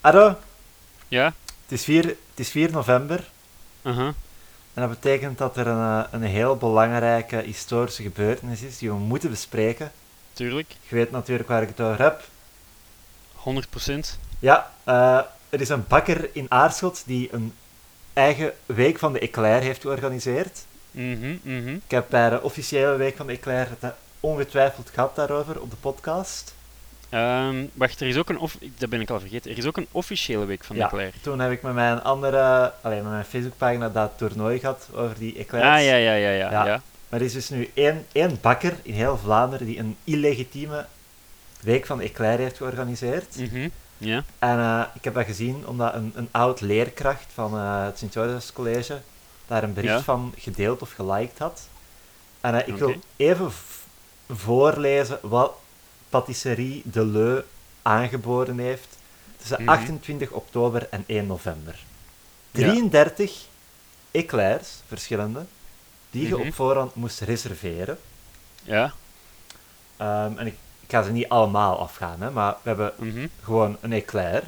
Arro, Ja? het is 4, het is 4 november. Uh-huh. En dat betekent dat er een, eh, een heel belangrijke historische gebeurtenis is die we moeten bespreken. Tuurlijk. Je weet natuurlijk waar ik het over heb. 100%. Ja, eh, er is een bakker in Aarschot die een eigen week van de Eclair heeft georganiseerd. Mhm, mhm. Ik heb bij de officiële week van de Eclair het eh, ongetwijfeld gehad daarover op de podcast. Ehm, wacht, er is ook een... Dat ben ik al vergeten. Er is ook een officiële week van Ja. de Claire. Toen heb ik met mijn andere, alleen met mijn Facebookpagina dat toernooi gehad over die Eclairs. Ah, ja, ja, ja, ja. Ja. ja. Maar er is dus nu één, één bakker in heel Vlaanderen die een illegitieme week van de Eclair heeft georganiseerd. Mhm. Ja. En eh, ik heb dat gezien omdat een, een oud leerkracht van eh, het Sint-Joris College daar een bericht Ja. van gedeeld of geliked had. En eh, ik wil even voorlezen wat Patisserie De Leu aangeboden heeft tussen Mhm. 28 oktober en 1 november. Ja. 33 eclairs, verschillende, die je Mhm. op voorhand moest reserveren. Ja. Ehm, en ik, ik ga ze niet allemaal afgaan, hè, maar we hebben Mhm. gewoon een eclair,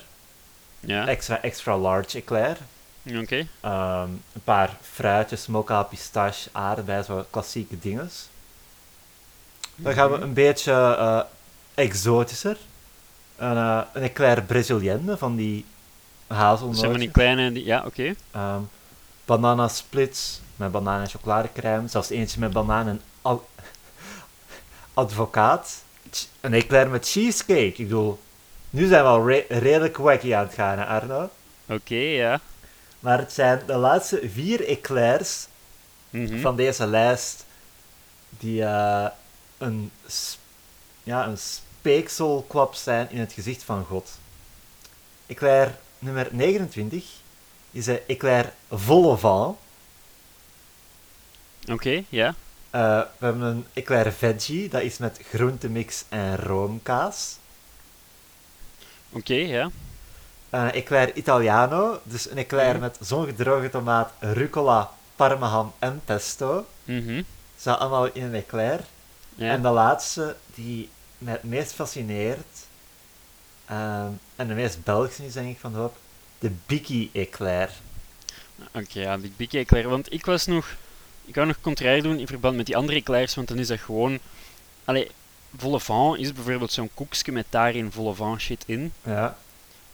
Ja. extra, extra large eclair, Oké. Ehm, een paar fruitjes, mocha, pistache, aardbei, zo klassieke dingen. Dan gaan we Mhm. een beetje eh, exotischer. Een, eh, een eclair Brazilienne van die Dat zijn van die kleine... Die... Ja, oké. Ehm, banana splits met banaan en chocoladecrème. Zelfs eentje met banaan en al- advocaat. Een eclair met cheesecake. Ik bedoel, nu zijn we al re- redelijk wacky aan het gaan, hè, Arno. Oké, ja. Maar het zijn de laatste vier eclairs Mhm. van deze lijst die eh, een, ja, een speekselklap zijn in het gezicht van God. Eclair nummer 29 is een eclair vol au vent. Oké, ja. Eh, we hebben een eclair veggie, dat is met groentemix en roomkaas. Oké, ja. Een eclair italiano, dus een eclair Mhm. met zongedroogde tomaat, rucola, parmaham en pesto. Mhm. Ze allemaal in een eclair. Ja. En de laatste, die mij het meest fascineert, ehm, en de meest Belgische is denk ik van de hoop, de Biki Eclair. Oké, ja, die big eclair. Want ik was nog... Ik wou nog contrair doen in verband met die andere eclairs, want dan is dat gewoon... Allee, vent is bijvoorbeeld zo'n koekje met daarin vent shit in. Ja.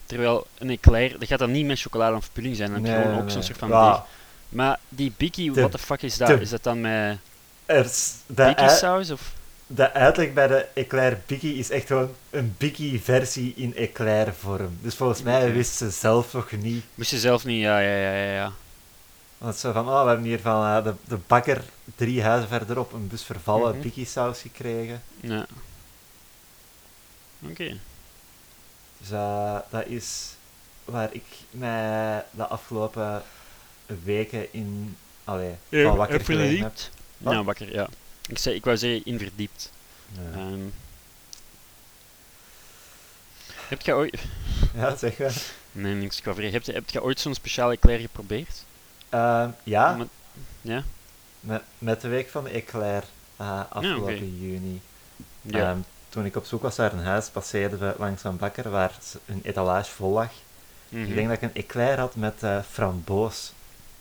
Terwijl een eclair, dat gaat dan niet met chocolade of pudding zijn, dan heb je Nee, gewoon ook nee. zo'n soort van Ja, deeg. Maar die bikkie, De- what the fuck is dat? de- Is dat dan met de, saus of... de uitleg bij de Eclair Biki is echt gewoon een Biki versie in Eclair vorm. Dus volgens mij wist ze zelf nog niet. Moest je zelf niet, ja, ja, ja, ja. ja. Want zo van, oh, we hebben hier van eh, de, de bakker drie huizen verderop een bus vervallen. Biki saus gekregen. ja. Oké. Dus eh, dat is waar ik mij de afgelopen weken in allee, van wakker heb Wat? Ja, wakker, ja. Ik, zei, ik wou zeggen in verdiept. Ja. Ehm. heb je ooit... Ja, zeg maar. Nee, niks. Vragen, heb je, heb je ooit zo'n speciale eclair geprobeerd? Ehm, ja, Met- ja? met, met de week van de Eclair eh, afgelopen juni. Ja. Ehm, toen ik op zoek was naar een huis, passeerden we langs een bakker waar een etalage vol lag. Mhm. Ik denk dat ik een Eclair had met eh, framboos.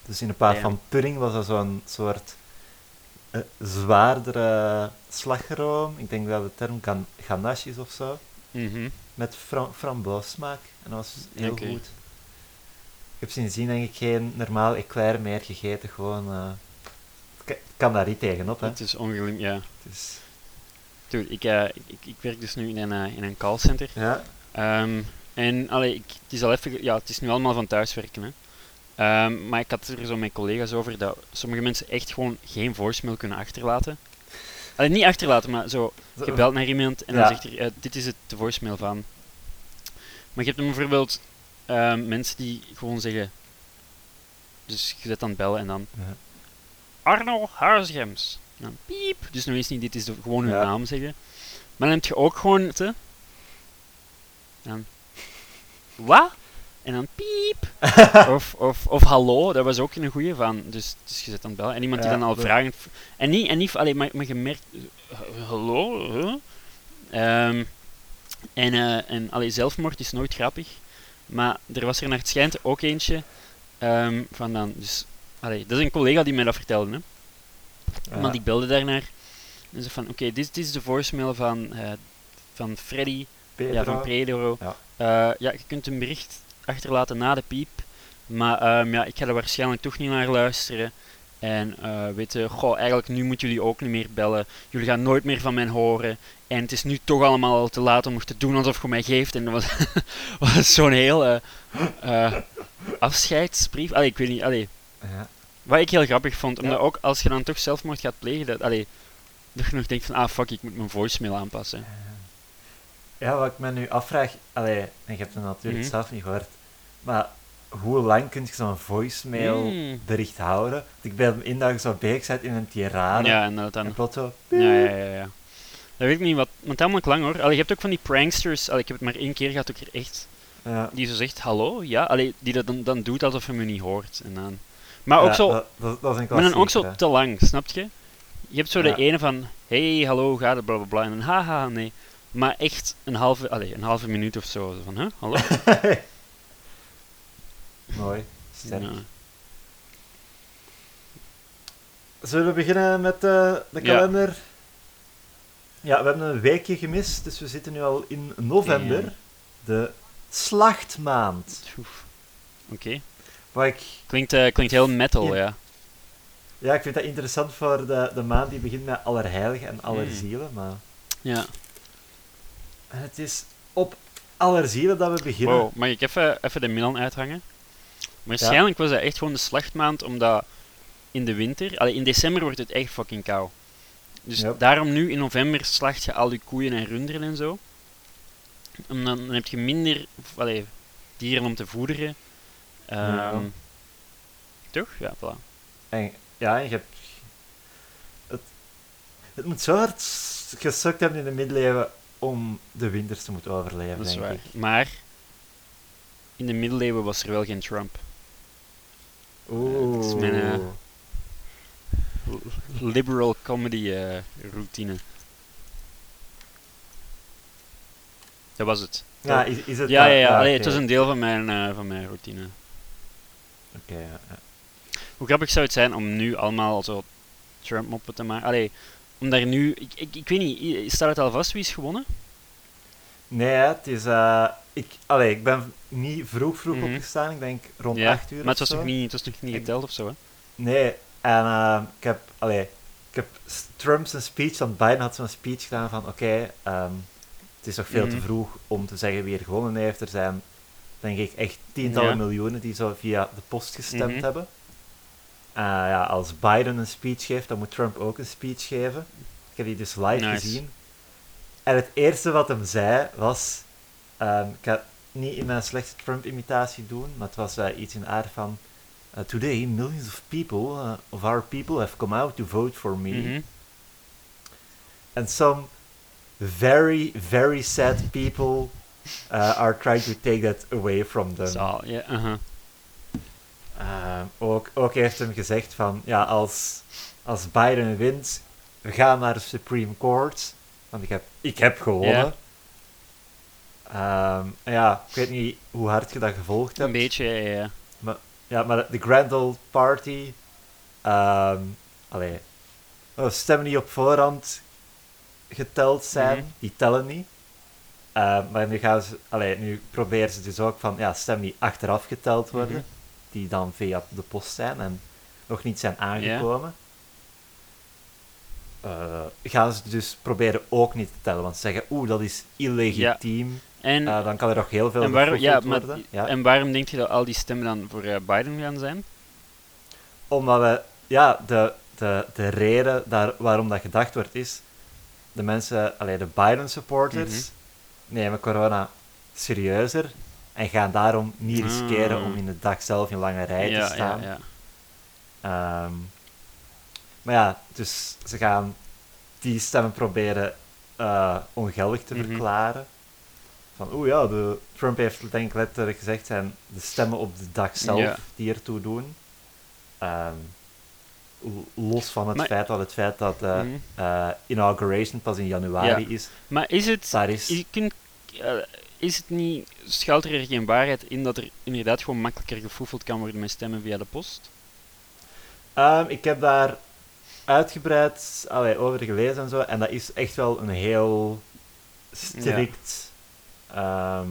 Dus in plaats Ja. van pudding was dat zo'n soort zwaardere slagroom. Ik denk dat de term gan ganache is of zo. Mhm. Met fra framboosmaak. En dat was heel goed. Ik heb sindsdien denk ik geen normaal eclair meer gegeten. Gewoon... eh, het ka- het kan daar niet tegenop, hè. Het is ongelooflijk, ja. Het is, Dude, ik, eh, ik, ik, werk dus nu in een, eh, in een callcenter. ja, Ehm, en allee, ik, het is al even, ja, het is nu allemaal van thuiswerken. Hè. Ehm, maar ik had er zo met collega's over dat sommige mensen echt gewoon geen voicemail kunnen achterlaten. Allee, niet achterlaten, maar zo, je belt naar iemand en Ja. dan zegt hij, eh, dit is het de voicemail van. Maar je hebt dan bijvoorbeeld ehm, mensen die gewoon zeggen, dus je zet dan bellen en dan Ja. Arno Huisgems. Dan piep. Dus nog eens niet, dit is de, gewoon hun Ja. naam zeggen. Maar dan heb je ook gewoon te. Dan. Wat? En dan piep. of, of, of hallo, dat was ook een goeie van. Dus, dus je zet dan bellen. En iemand die Ja, dan al vragen. En niet, en niet alleen, maar, maar je merkt. eh, hallo? huh? Ehm, en, eh en allee, zelfmoord is nooit grappig. Maar er was er naar het schijnt ook eentje ehm, van dan. Dus, allee, dat is een collega die mij dat vertelde. Hè. Ja. Maar die belde daarnaar. En zei van, oké, dit, dit is de voicemail van, eh, van Freddy, Pedro. ja, van Pedro. Ja. Eh, ja, je kunt een bericht achterlaten na de piep. Maar ehm, ja, ik ga er waarschijnlijk toch niet naar luisteren. En eh weet je, goh, eigenlijk nu moeten jullie ook niet meer bellen. Jullie gaan nooit meer van mij horen. En het is nu toch allemaal al te laat om nog te doen alsof je mij geeft. En dat was, was zo'n heel eh, eh, afscheidsbrief. Allee, ik weet niet, allee, Ja. wat ik heel grappig vond. Omdat Ja. ook als je dan toch zelfmoord gaat plegen, dat, allee, dat je nog denkt van, ah fuck, ik moet mijn voicemail aanpassen. Ja, wat ik me nu afvraag, allee, en je hebt het natuurlijk Mhm. zelf niet gehoord, maar hoe lang kun je zo'n voicemail Mm. bericht houden? Want ik ben in dat je zo bezig bent in een tirade, Ja, en dan en plots zo, Ja, ja, ja, ja. Dat weet ik niet wat. Want helemaal lang hoor. Allee, je hebt ook van die pranksters. Allee, ik heb het maar één keer gehad, ook er echt. ja. Die zo zegt hallo, ja. Allee, die dat dan, dan doet alsof hij me niet hoort. En dan... Maar ook Ja, zo. Dat, dat, dat is een maar dan ook zo hè. te lang, snap je? Je hebt zo Ja. de ene van. Hey, hallo, gaat het, bla bla bla. En dan haha, nee. Maar echt een halve, allee, een halve minuut of zo. Van, huh, hallo? Mooi, sterk. Ja. Zullen we beginnen met eh, de kalender? Ja, we hebben een weekje gemist, dus we zitten nu al in november, Ja. de slachtmaand. Oké. Wat ik Klinkt, eh, klinkt heel metal, Ja. ja. Ja, ik vind dat interessant voor de, de maand die begint met Allerheiligen en Allerzielen. Maar Ja. Het is op Allerzielen dat we beginnen. Wow, mag ik even, even de Milan uithangen? Waarschijnlijk was dat echt gewoon de slachtmaand, omdat in de winter, allee, in december wordt het echt fucking koud. Dus Yep. daarom nu in november slacht je al je koeien en runderen en zo. En dan, dan heb je minder allee, dieren om te voederen. Ja. Ehm, Toch? Ja, voilà. En, ja, en je hebt... Het, het moet zo hard gesukt hebben in de middeleeuwen om de winters te moeten overleven, Dat is denk waar. ik. Maar in de middeleeuwen was er wel geen Trump. Oeh. dat is mijn, eh, Liberal comedy eh, routine. Dat was het. ja, is, is het Ja, dat? ja, ja. Allee, oké. het was een deel van mijn, eh, van mijn routine. Oké, ja, ja. Hoe grappig zou het zijn om nu allemaal zo Trump-moppen te maken? Allee, om daar nu... Ik, ik, ik weet niet, staat het al vast wie is gewonnen? Nee, het is... eh, ik, allee, ik ben niet vroeg vroeg Mhm. opgestaan, ik denk rond ja, 8 uur maar het was, nog niet, het was nog niet geteld of zo, hè? Nee, en eh, ik heb, allee, ik heb Trump's een speech, want Biden had zo'n speech gedaan van, oké, ehm, het is nog veel te Mhm. vroeg om te zeggen wie er gewonnen heeft. Er zijn, denk ik, echt tientallen Ja. miljoenen die zo via de post gestemd Mhm. hebben. Eh, ja, als Biden een speech geeft, dan moet Trump ook een speech geven. Ik heb die dus live Nice. gezien. En het eerste wat hem zei was, ehm, ik ga het niet in mijn slechte Trump-imitatie doen, maar het was eh, iets in aard van, uh, today, millions of people, uh, of our people, have come out to vote for me. Mhm. And some very, very sad people uh, are trying to take that away from them. Ook, ook heeft hem gezegd van, ja, als, als Biden wint, we gaan naar de Supreme Court, want ik heb, ik heb gewonnen. Ehm, ja, ik weet niet hoe hard je dat gevolgd Een hebt. beetje, ja, ja. Ja, maar de Grand Old Party, ehm allee, stemmen die op voorhand geteld zijn, Mhm. die tellen niet. Ehm, maar nu, gaan ze, allee, nu proberen ze dus ook van, ja, stemmen die achteraf geteld worden, Mhm. Die dan via de post zijn en nog niet zijn aangekomen. Eh, gaan ze dus proberen ook niet te tellen, want ze zeggen, oeh, dat is illegitiem. En, Eh, dan kan er nog heel veel en, waarom, ja, maar, en waarom denk je dat al die stemmen dan voor eh, Biden gaan zijn? Omdat we, ja, de, de, de reden daar, waarom dat gedacht wordt is, de mensen, allee, de Biden-supporters, Mhm. nemen corona serieuzer en gaan daarom niet riskeren om in de dag zelf in lange rij ja, te staan. Ja, ja. Ehm, maar ja, dus ze gaan die stemmen proberen eh, ongeldig te Mhm. verklaren. Van, oeh ja, de, Trump heeft denk ik letterlijk gezegd, zijn de stemmen op de dag zelf die ertoe doen. Ehm, los van het Maar- feit dat het feit dat de Mhm. eh, inauguration pas in januari Ja. is, Maar is het... daar is... Je kunt, eh, is het niet, schuilt er geen waarheid in dat er inderdaad gewoon makkelijker gefoefeld kan worden met stemmen via de post? Ehm, ik heb daar uitgebreid allee, over gelezen en zo. En dat is echt wel een heel strikt ehm,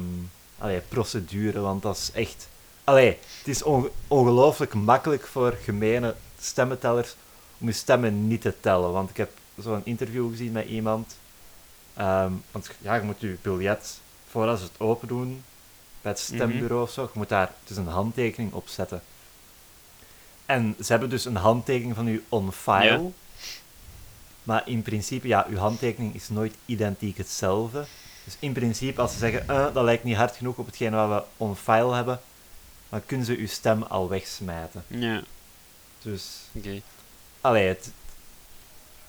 allee, procedure. Want dat is echt. Allee, het is onge- ongelooflijk makkelijk voor gemene stemmentellers om je stemmen niet te tellen. Want ik heb zo'n interview gezien met iemand. Ehm, want ja, je moet je biljet, voordat ze het open doen, bij het stembureau of zo, je moet daar dus een handtekening op zetten. En ze hebben dus een handtekening van u on file. Ja. Maar in principe, ja, uw handtekening is nooit identiek hetzelfde. Dus in principe, als ze zeggen, eh, dat lijkt niet hard genoeg op hetgeen wat we on file hebben, dan kunnen ze uw stem al wegsmijten. Ja, Dus, oké. allee, het,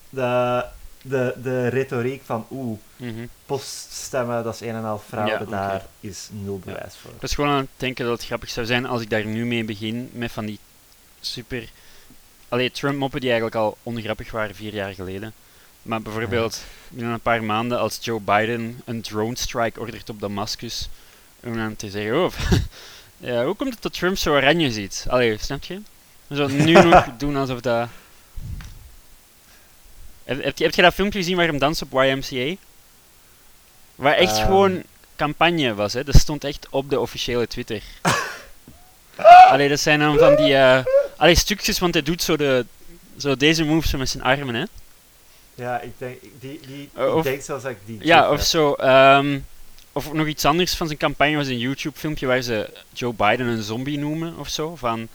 de, de, de retoriek van, oeh, Mhm. poststemmen, dat is een en al fraude, Ja, daar is nul bewijs voor. Ik was gewoon aan het denken dat het grappig zou zijn als ik daar nu mee begin met van die super. Allee, Trump-moppen die eigenlijk al ongrappig waren vier jaar geleden. Maar bijvoorbeeld binnen een paar maanden als Joe Biden een drone strike ordert op Damascus. Om dan te zeggen, oh, ja, hoe komt het dat Trump zo oranje ziet? Allee, snap je? Zo nu nog doen alsof dat... Heb, heb, je, heb je dat filmpje gezien waar hem danst op YMCA? Waar echt Ehm. gewoon campagne was, hè? Dat stond echt op de officiële Twitter. Allee, dat zijn dan van die... eh allee, stukjes, want hij doet zo, de, zo deze moves met zijn armen, hè? Ja, ik denk, die, die, Uh, ik denk zelfs dat ik die... Ja, of heb. zo. ehm, of nog iets anders van zijn campagne was een YouTube-filmpje waar ze Joe Biden een zombie noemen of zo. Van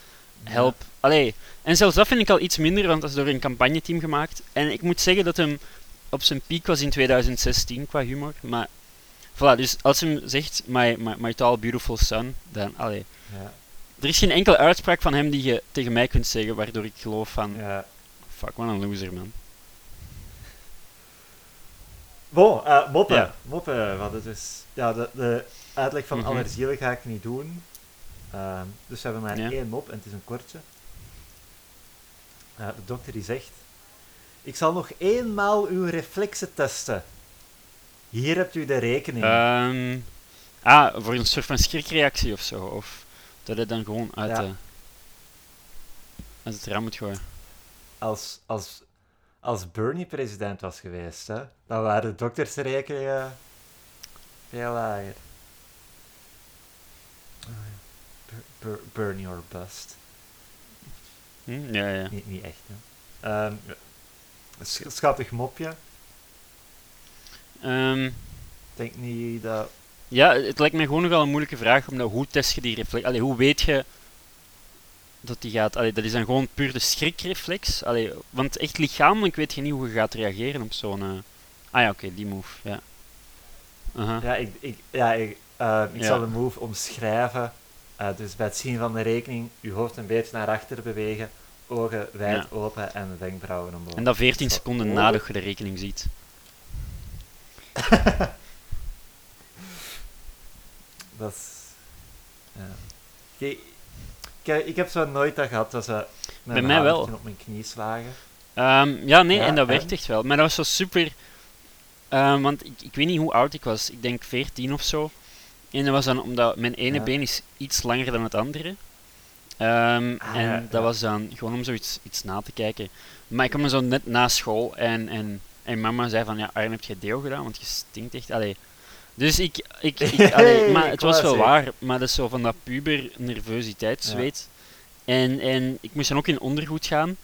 help. Allee, en zelfs dat vind ik al iets minder, want dat is door een campagneteam gemaakt. En ik moet zeggen dat hem op zijn piek was in 2016 qua humor. Maar voilà, dus als hem zegt my, my, my tall beautiful son, dan allee. Ja, Er is geen enkele uitspraak van hem die je tegen mij kunt zeggen waardoor ik geloof van ja. fuck, wat een loser man. Bon, eh, moppen. Ja. Moppen, wat het is. Ja, de, de uitleg van Mhm. allergielen ga ik niet doen. Ehm, dus we hebben maar Ja. één mop en het is een kortje. Eh, de dokter die zegt... Ik zal nog eenmaal uw reflexen testen. Hier hebt u de rekening. Ehm, ah, voor een soort van schrikreactie of zo. Of dat hij dan gewoon uit, Ja. de, uit het raam moet gooien. Als, als, als Bernie president was geweest, hè, dan waren de doktersrekeningen veel lager. Ah, Bernie or bust. Hm? Ja, ja. Niet, niet echt, hè. Ehm, ja. Sch- schattig mopje. Ehm, Ik denk niet dat... ja, het lijkt me gewoon nogal een moeilijke vraag. Omdat hoe test je die reflex? Allee, hoe weet je dat die gaat? Allee, dat is dan gewoon puur de schrikreflex. Allee, want echt lichamelijk weet je niet hoe je gaat reageren op zo'n. eh, Ah ja, oké, die move. Ja. Ja, ik, ik, ja, ik, ehm, ik Ja. zal de move omschrijven. Eh, dus bij het zien van de rekening, uw hoofd een beetje naar achter bewegen, ogen wijd Ja. open en wenkbrauwen omhoog. En dat 14 Zo. seconden Oh. nadat je de rekening ziet. Dat is... Ja. Ik, heb- ik heb zo nooit dat gehad, dat ze met Bij mij wel. op mijn knie slagen. Ehm, ja, nee, Ja, en dat en? werkt echt wel. Maar dat was zo super. ehm, want ik, ik weet niet hoe oud ik was. Ik denk 14 of zo. En dat was dan omdat mijn ene Ja. been is iets langer dan het andere. Ehm, Ah, en ja, dat ja. was dan gewoon om zoiets iets na te kijken. Maar ik kwam zo net na school en, en, en mama zei van ja, Arjen, heb je deo gedaan? Want je stinkt echt. Allee. Dus ik, ik, ik allee, maar het was wel waar. Maar dat is zo van dat puber nervositeit zweet. En, en ik moest dan ook in ondergoed gaan.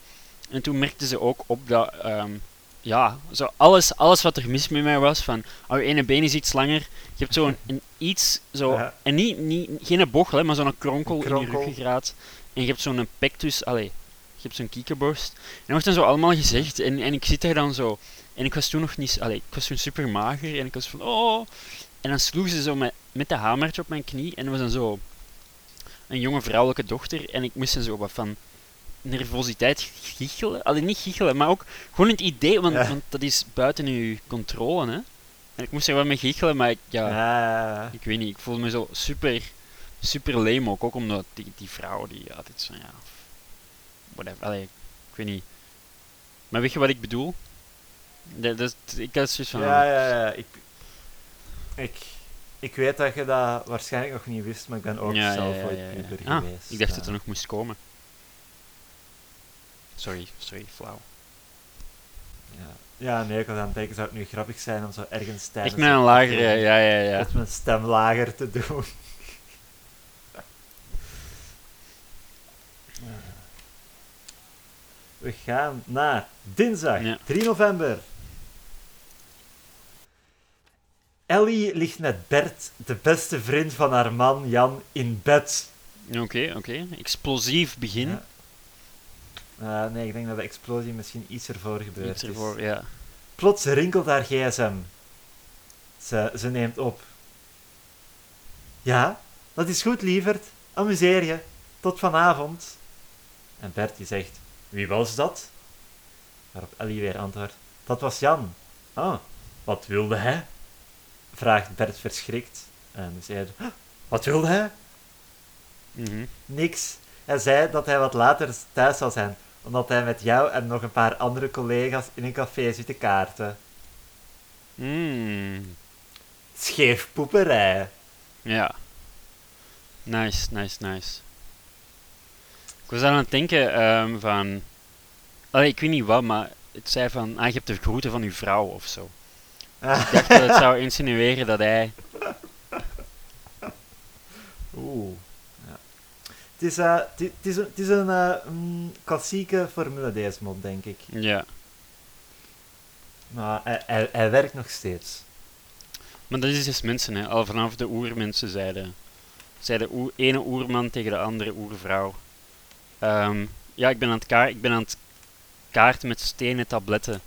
En toen merkten ze ook op dat, ehm, ja, zo alles, alles wat er mis met mij was, van, oh, je ene been is iets langer, je hebt zo'n een iets, zo, Ja. en niet, niet, geen bochel, hè, maar zo'n kronkel, Een in kronkel. je ruggengraat. En je hebt zo'n pectus, allee, je hebt zo'n kiekenborst. En dat wordt dan zo allemaal gezegd, en, en ik zit daar dan zo, en ik was toen nog niet, allee, ik was toen super mager, en ik was van, oh, en dan sloeg ze zo met, met de hamertje op mijn knie, en was dan zo een jonge vrouwelijke dochter, en ik moest dan zo wat van nervositeit giechelen. Alleen niet giechelen, maar ook gewoon het idee, want, Ja. want dat is buiten uw controle, hè. En ik moest er wel mee giechelen, maar ik, ja, Ja, ik weet niet, ik voelde me zo super, super lame ook, ook omdat die, die vrouw, die altijd zo, ja, whatever, allee, ik weet niet. Maar weet je wat ik bedoel? Dat, dat, ik had zoiets van, ja, ja, ja. Ik, ik, ik weet dat je dat waarschijnlijk nog niet wist, maar ik ben ook Ja, zelf ooit puber Ah, geweest. Ik dacht dat er nog moest komen. Sorry, sorry, flauw. Ja. ja, nee, ik was aan het denken, zou het nu grappig zijn om zo ergens tijdens... Echt met een lagere, ja, ja, ja. Met mijn stem lager te doen. We gaan naar dinsdag, Ja. 3 november. Ellie ligt met Bert, de beste vriend van haar man Jan, in bed. Oké, oké. Explosief begin. Ja. Eh, nee, ik denk dat de explosie misschien iets ervoor gebeurd Iets is. ervoor, ja. Plots rinkelt haar gsm. Ze, ze neemt op. Ja, dat is goed, lieverd. Amuseer je. Tot vanavond. En Bert die zegt, wie was dat? Waarop Ellie weer antwoordt, dat was Jan. Ah, wat wilde hij? Vraagt Bert verschrikt. En "Huh, wat wilde hij? Mhm. Niks. Hij zei dat hij wat later thuis zal zijn, omdat hij met jou en nog een paar andere collega's in een café zit te kaarten. Mm. Scheefpoeperij. Ja. Nice, nice, nice. Ik was aan het denken ehm, van... Allee, ik weet niet wat, maar het zei van... Ah, je hebt de groeten van uw vrouw of zo. Ik dacht dat het zou insinueren dat hij... Oeh. Ja. Het is, eh, het is- het is, een- eh, mm, klassieke formule, deze mod, denk ik. Ja. Maar hij, hij, hij werkt nog steeds. Maar dat is dus mensen, hè. Al vanaf de oermensen zeiden... Zei de oer, ene oerman tegen de andere oervrouw. Ehm, ja, ik ben, aan het kaar, ik ben aan het kaarten met stenen tabletten.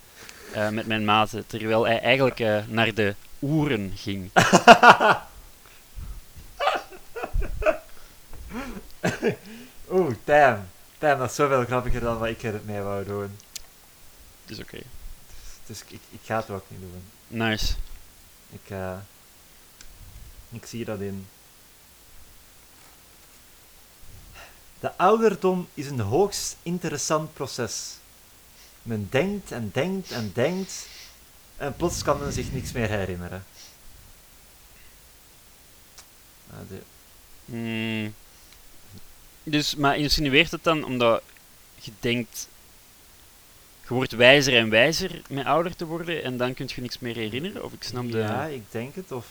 eh, met mijn maten. Terwijl hij eigenlijk naar de oeren ging. Oeh, damn. Damn, dat is zoveel grappiger dan wat ik er mee wou doen. Dus oké. Dus ik, ik ga het ook niet doen. Nice. Ik, eh, ik zie dat in. De ouderdom is een hoogst interessant proces. Men denkt en denkt en denkt, en plots kan men zich niks meer herinneren. Ah, de- Mm. Dus, maar insinueert het dan omdat je denkt... Je wordt wijzer en wijzer met ouder te worden en dan kun je niks meer herinneren? Of ik snap de... Ja, ik denk het. Of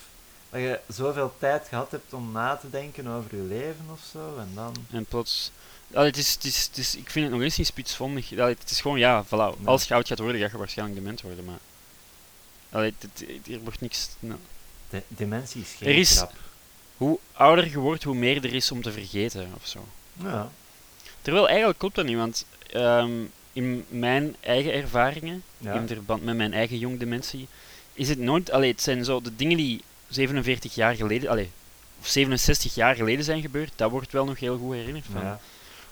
dat je zoveel tijd gehad hebt om na te denken over je leven of zo, en dan... En plots... Allee, het is, het is, het is, ik vind het nog eens niet spitsvondig. Allee, het is gewoon, ja, voilà. Als je oud gaat worden, ga je waarschijnlijk dement worden, maar... Allee, er wordt niks... nou. De, dementie is geen Er is- grap. Hoe ouder je wordt, hoe meer er is om te vergeten, of zo. Ja. Terwijl eigenlijk klopt dat niet, want ehm, in mijn eigen ervaringen, Ja. in verband met mijn eigen jong dementie, is het nooit... Allee, het zijn zo de dingen die 47 jaar geleden... Allee, of 67 jaar geleden zijn gebeurd, dat wordt wel nog heel goed herinnerd van. Ja.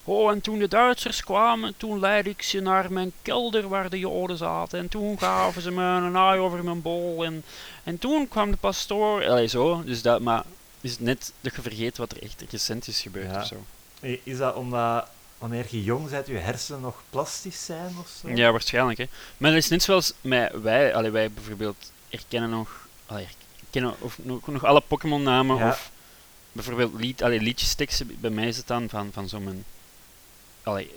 Oh, en toen de Duitsers kwamen, toen leidde ik ze naar mijn kelder waar de Joden zaten. En toen gaven ze me een aai over mijn bol. En, en toen kwam de pastoor. Allee, zo. Dus dat, maar is het net dat je vergeet wat er echt recent is gebeurd Ja. of zo. Is dat omdat wanneer je jong bent, je hersenen nog plastisch zijn of zo? Ja, waarschijnlijk. Hè. Maar dat is net zoals met wij, allee, wij bijvoorbeeld herkennen nog, allee, herkennen of nog, nog alle Pokémon-namen. Ja. Of bijvoorbeeld lied, allee, liedjesteksten. Bij mij is het dan van, van zo'n.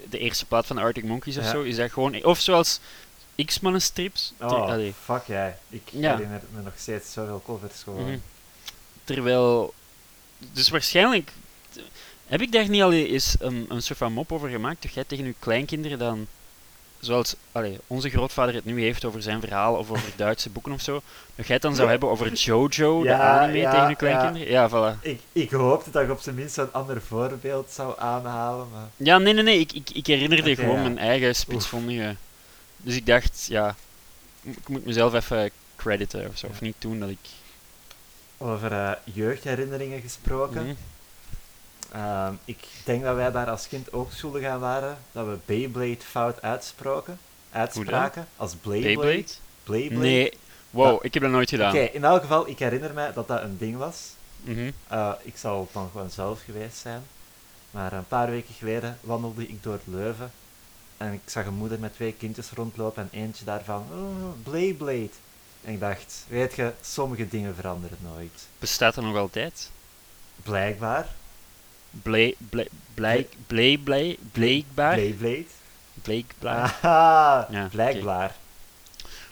De eerste plaat van de Arctic Monkeys of Ja. zo. Is dat gewoon. Of zoals X-Men strips. Oh, allee, fuck jij. Ik Ja. herinner me nog steeds zoveel covers gewoon. mhm. Terwijl. Dus waarschijnlijk. Heb ik daar niet al eens een, een soort van mop over gemaakt? Dat jij tegen je kleinkinderen dan. Zoals allee, onze grootvader het nu heeft over zijn verhaal of over Duitse boeken of zo. Dat jij het dan zou hebben over Jojo, de Ja, anime, ja, tegen ja. kleinkinderen? Ja, voilà. Ik, ik hoopte dat ik op zijn minst een ander voorbeeld zou aanhalen, maar... Ja, nee, nee, nee. Ik, ik, ik herinnerde gewoon ja. mijn eigen spitsvondige. Dus ik dacht, ja. Ik moet mezelf even crediten of zo. Ja. Of niet doen dat ik. Over eh, jeugdherinneringen gesproken. Mhm. Ehm, ik denk dat wij daar als kind ook schuldig aan waren, dat we Beyblade fout uitsproken. Uitspraken. Als Beyblade. Beyblade? Beyblade. Nee. Wow, Dat- ik heb dat nooit gedaan. Oké, in elk geval, ik herinner mij dat dat een ding was. Mhm. Eh, ik zal dan gewoon zelf geweest zijn. Maar een paar weken geleden wandelde ik door Leuven. En ik zag een moeder met twee kindjes rondlopen en eentje daarvan, oh, Beyblade. En ik dacht, weet je, sommige dingen veranderen nooit. Bestaat er nog altijd? Blijkbaar. Blij, blij, blij, blij, blij, blijkbaar? Blijkbaar. Ja, blijkbaar.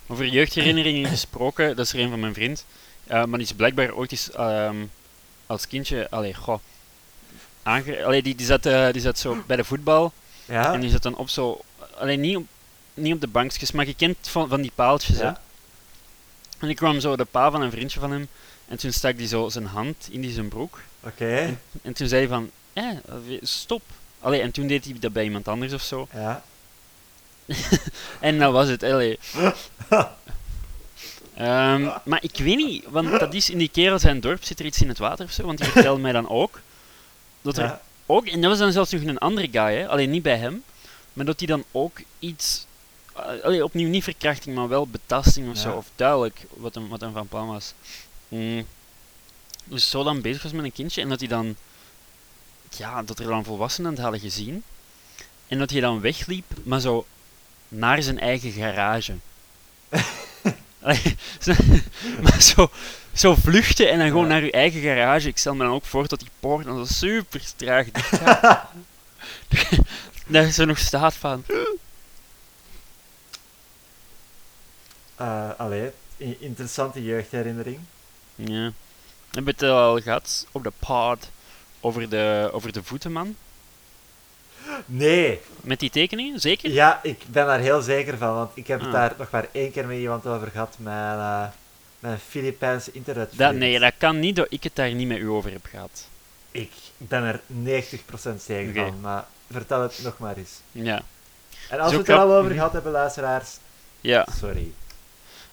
Over jeugdherinneringen gesproken, dat is er een van mijn vriend. Eh, maar die is blijkbaar ooit eens ehm, als kindje, allee, goh, aange... Allee, die, die, zat, eh, die zat zo bij de voetbal Ja? en die zat dan op zo... Alleen niet op, niet op de bankjes, maar je kent van, van die paaltjes, hè. En ik kwam zo de pa van een vriendje van hem en toen stak hij zo zijn hand in die zijn broek. Oké. En toen zei hij van, eh, stop. Allee, en toen deed hij dat bij iemand anders of zo. Ja. En dat was het, allee. Ehm, maar ik weet niet, want dat is in die kerel zijn dorp, zit er iets in het water of zo? Want die vertelde mij dan ook, dat er Ja. ook, en dat was dan zelfs nog een andere guy, hè, alleen niet bij hem, maar dat hij dan ook iets, eh, allee, opnieuw niet verkrachting, maar wel betasting of zo, of duidelijk wat hem, wat hem van plan was. Mm. Dus zo dan bezig was met een kindje en dat hij dan, ja, dat er dan volwassenen het hadden gezien en dat hij dan wegliep, maar zo naar zijn eigen garage. Maar zo, zo vluchten en dan gewoon Ja. naar uw eigen garage. Ik stel me dan ook voor dat die poort dan zo super traag dicht gaat. zo nog staat van. Eh, allee, interessante jeugdherinnering. Ja. We hebben het al gehad op de pod over de, over de voetenman. Nee, Met die tekeningen, zeker? ja, ik ben daar heel zeker van, want ik heb het Ah. daar nog maar één keer met iemand over gehad, mijn, eh mijn Filipijnse internet. Dat, nee, dat kan niet dat ik het daar niet met u over heb gehad. Ik ben er 90% zeker van, maar vertel het nog maar eens. Ja. En als Zo we het er al over Mhm. gehad hebben, luisteraars, Ja. sorry.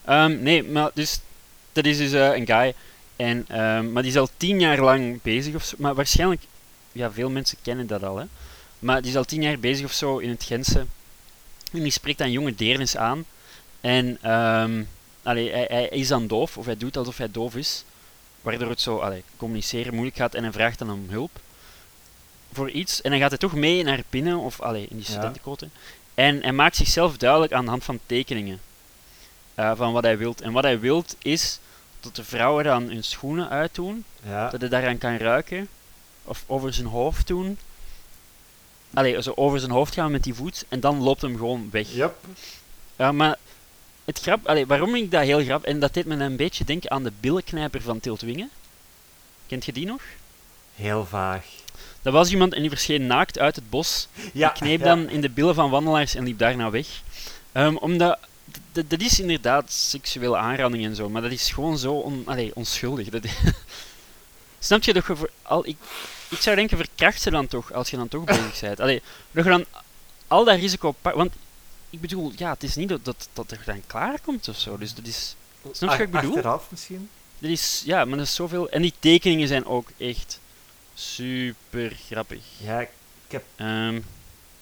Ehm, nee, maar dus, dat is dus eh, een guy. En, ehm, maar die is al tien jaar lang bezig of zo. Maar waarschijnlijk, ja, veel mensen kennen dat al, hè. Maar die is al tien jaar bezig of zo in het Gentse. En die spreekt dan jonge deernis aan. En ehm, allee, hij, hij is dan doof, of hij doet alsof hij doof is. Waardoor het zo allee, communiceren moeilijk gaat en hij vraagt dan om hulp. Voor iets. En dan gaat hij toch mee naar binnen, of allee, in die Ja. studentenkoten. En hij maakt zichzelf duidelijk aan de hand van tekeningen. eh, van wat hij wilt. En wat hij wilt is dat de vrouwen dan hun schoenen uitdoen. Ja, Dat hij daaraan kan ruiken. Of over zijn hoofd doen. Allee, zo over zijn hoofd gaan met die voet. En dan loopt hem gewoon weg. yep. Ja, maar het grap, allee, waarom ik dat heel grap, en dat deed me een beetje denken aan de billenknijper van Tiltwingen. Kent je die nog? heel vaag. Dat was iemand en die verscheen naakt uit het bos. Ja, Die kneep ja. dan in de billen van wandelaars en liep daarna weg. Ehm, omdat, dat is inderdaad seksuele aanranding en zo, maar dat is gewoon zo on, allee, onschuldig. Dat Snap je dat je voor al, ik, ik zou denken, verkracht ze dan toch, als je dan toch bezig bent. Allee, dat je dan al dat risico pakt, want ik bedoel, ja, het is niet dat, dat, dat er dan klaar komt of zo, dus dat is, snap je wat ik bedoel? Achteraf misschien? dat is, ja, maar dat is zoveel, en die tekeningen zijn ook echt super grappig. Ja, ik, Ehm,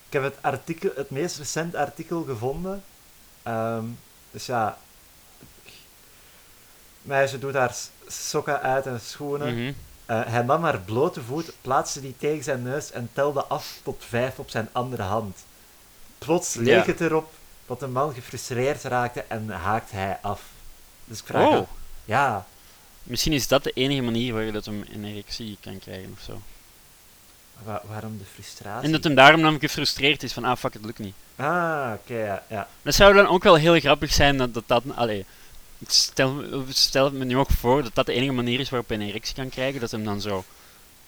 ik heb het, artikel, het meest recente artikel gevonden. Ehm, dus ja, meisje doet haar sokken uit en schoenen. mhm. Eh, hij nam haar blote voet, plaatste die tegen zijn neus en telde af tot vijf op zijn andere hand. Plots leek het erop dat de man gefrustreerd raakte en haakte hij af. Dus ik vraag Oh. ja, Misschien is dat de enige manier waar je dat hem een erectie kan krijgen of zo. Wa- waarom de frustratie? En dat hem daarom dan gefrustreerd is van, ah fuck, het lukt niet. Ah, oké, ja, ja. Dat zou dan ook wel heel grappig zijn dat dat... dat allee, ik stel, stel me nu ook voor dat dat de enige manier is waarop hij een erectie kan krijgen. Dat hem dan zo...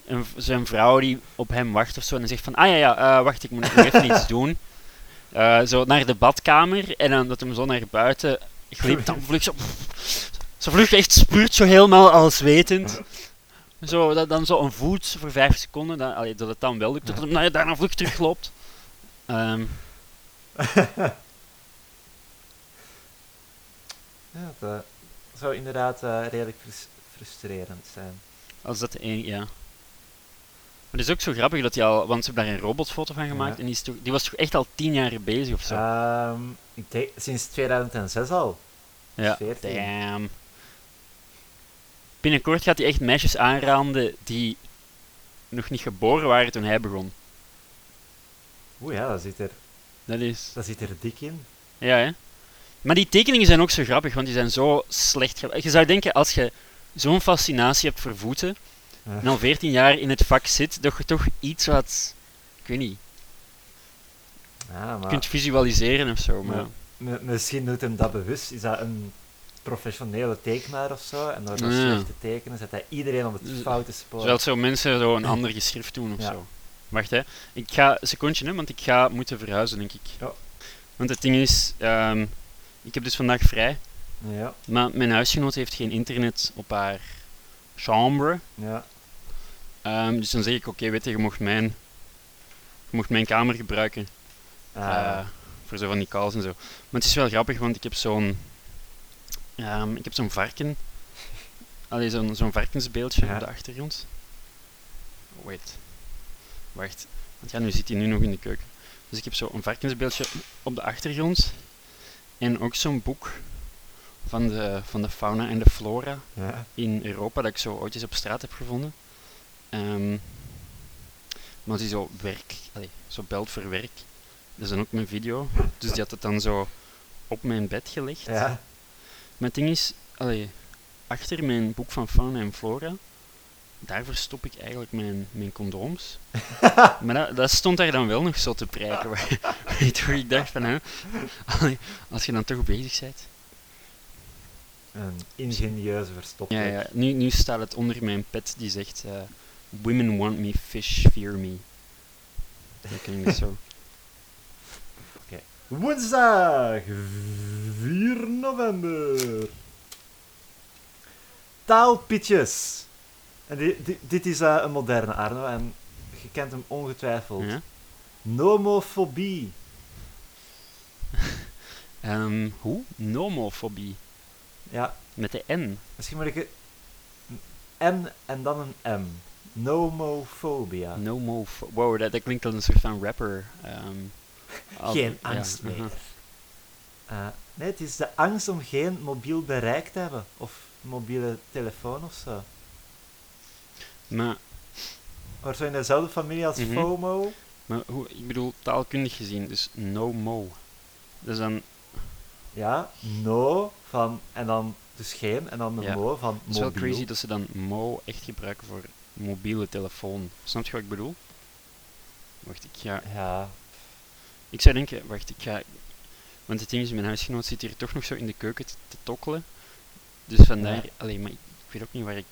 Een, zijn vrouw die op hem wacht of zo en dan zegt van, ah ja, ja, eh, wacht, ik moet nog even iets doen. Eh, zo naar de badkamer en dan dat hem zo naar buiten glipt, dan vlucht zo... Zo vlucht echt spuurt zo helemaal al zwetend. Zo, dat, dan zo een voet voor vijf seconden, dan, allee, dat het dan wel lukt, dat hem nou, daarna vlug terugloopt. Ehm, ja dat eh, zou inderdaad eh, redelijk frus- frustrerend zijn. als dat enige, ja. Maar het is ook zo grappig dat hij al, want ze hebben daar een robotfoto van gemaakt Ja. en die, is toch, die was toch echt al tien jaar bezig of zo. Ehm, ik denk sinds 2006 al. ja, 14. damn. Binnenkort gaat hij echt meisjes aanraden die nog niet geboren waren toen hij begon. Oeh ja, dat zit er, Dat is, dat zit er dik in. ja hè. Maar die tekeningen zijn ook zo grappig, want die zijn zo slecht. Je zou denken, als je zo'n fascinatie hebt voor voeten, Ja. en al 14 jaar in het vak zit, dat je toch iets wat, ik weet niet, Ja, maar kunt visualiseren of zo. Maar, Ja. misschien doet hem dat bewust. Is dat een professionele tekenaar of zo? En door dat Ja. slecht te tekenen zet hij iedereen op het Z- foute spoor. Zodat zo mensen zo een ander geschrift doen of Ja. zo. Wacht hè, ik ga een secondje hè, want ik ga moeten verhuizen denk ik. Ja. Want het ding is, ehm, ik heb dus vandaag vrij, Ja, maar mijn huisgenoot heeft geen internet op haar chambre. ja. Ehm, dus dan zeg ik, oké, weet je, je mocht mijn, je mocht mijn kamer gebruiken. Ah, eh, voor zo van die calls en zo. Maar het is wel grappig, want ik heb zo'n, ehm, ik heb zo'n varken. Allee, zo'n zo'n varkensbeeldje Ja. op de achtergrond. Wait. Wacht. Want ja, nu zit hij nu nog in de keuken. Dus ik heb zo'n varkensbeeldje op de achtergrond. En ook zo'n boek van de, van de fauna en de flora ja. in Europa dat ik zo ooit eens op straat heb gevonden. Ehm, maar als hij zo werk, allee, zo belt voor werk, dat is dan ook mijn video. Dus die had het dan zo op mijn bed gelegd. ja. Maar het ding is, allee, achter mijn boek van fauna en flora, daar verstop ik eigenlijk mijn, mijn condooms. maar dat, dat stond daar dan wel nog zo te prijken. waar- Waardoor ik dacht van, hè, allee, als je dan toch bezig bent. Een ingenieuze verstopplek. Ja, ja. Nu, nu staat het onder mijn pet die zegt: eh, Women want me, fish fear me. Dat ken ik zo. Woensdag 4 november. Taalpietjes. En di- di- dit is eh, een moderne Arno en je kent hem ongetwijfeld. Ja? Nomofobie. Ehm, hoe? Nomofobie. Ja, Met de N. misschien moet ik het... een N en dan een M. Nomofobia. Nomofo wow, dat, dat klinkt als een soort van rapper. ehm, al- geen angst meer. Eh, nee, het is de angst om geen mobiel bereik te hebben. Of mobiele telefoon of zo. Maar, Hoort zo in dezelfde familie als Mhm. FOMO. maar hoe, ik bedoel, taalkundig gezien, dus no mo. Dus dan, Ja, no van en dan dus geen en dan de Ja. mo van het is wel mobiel. crazy dat ze dan mo echt gebruiken voor mobiele telefoon. Snap je wat ik bedoel? Wacht, ik ga Ja, Ik zou denken, wacht, ik ga. Want het ding is, mijn huisgenoot zit hier toch nog zo in de keuken te, te tokkelen. Dus vandaar, Ja. alleen, maar ik, ik weet ook niet waar ik.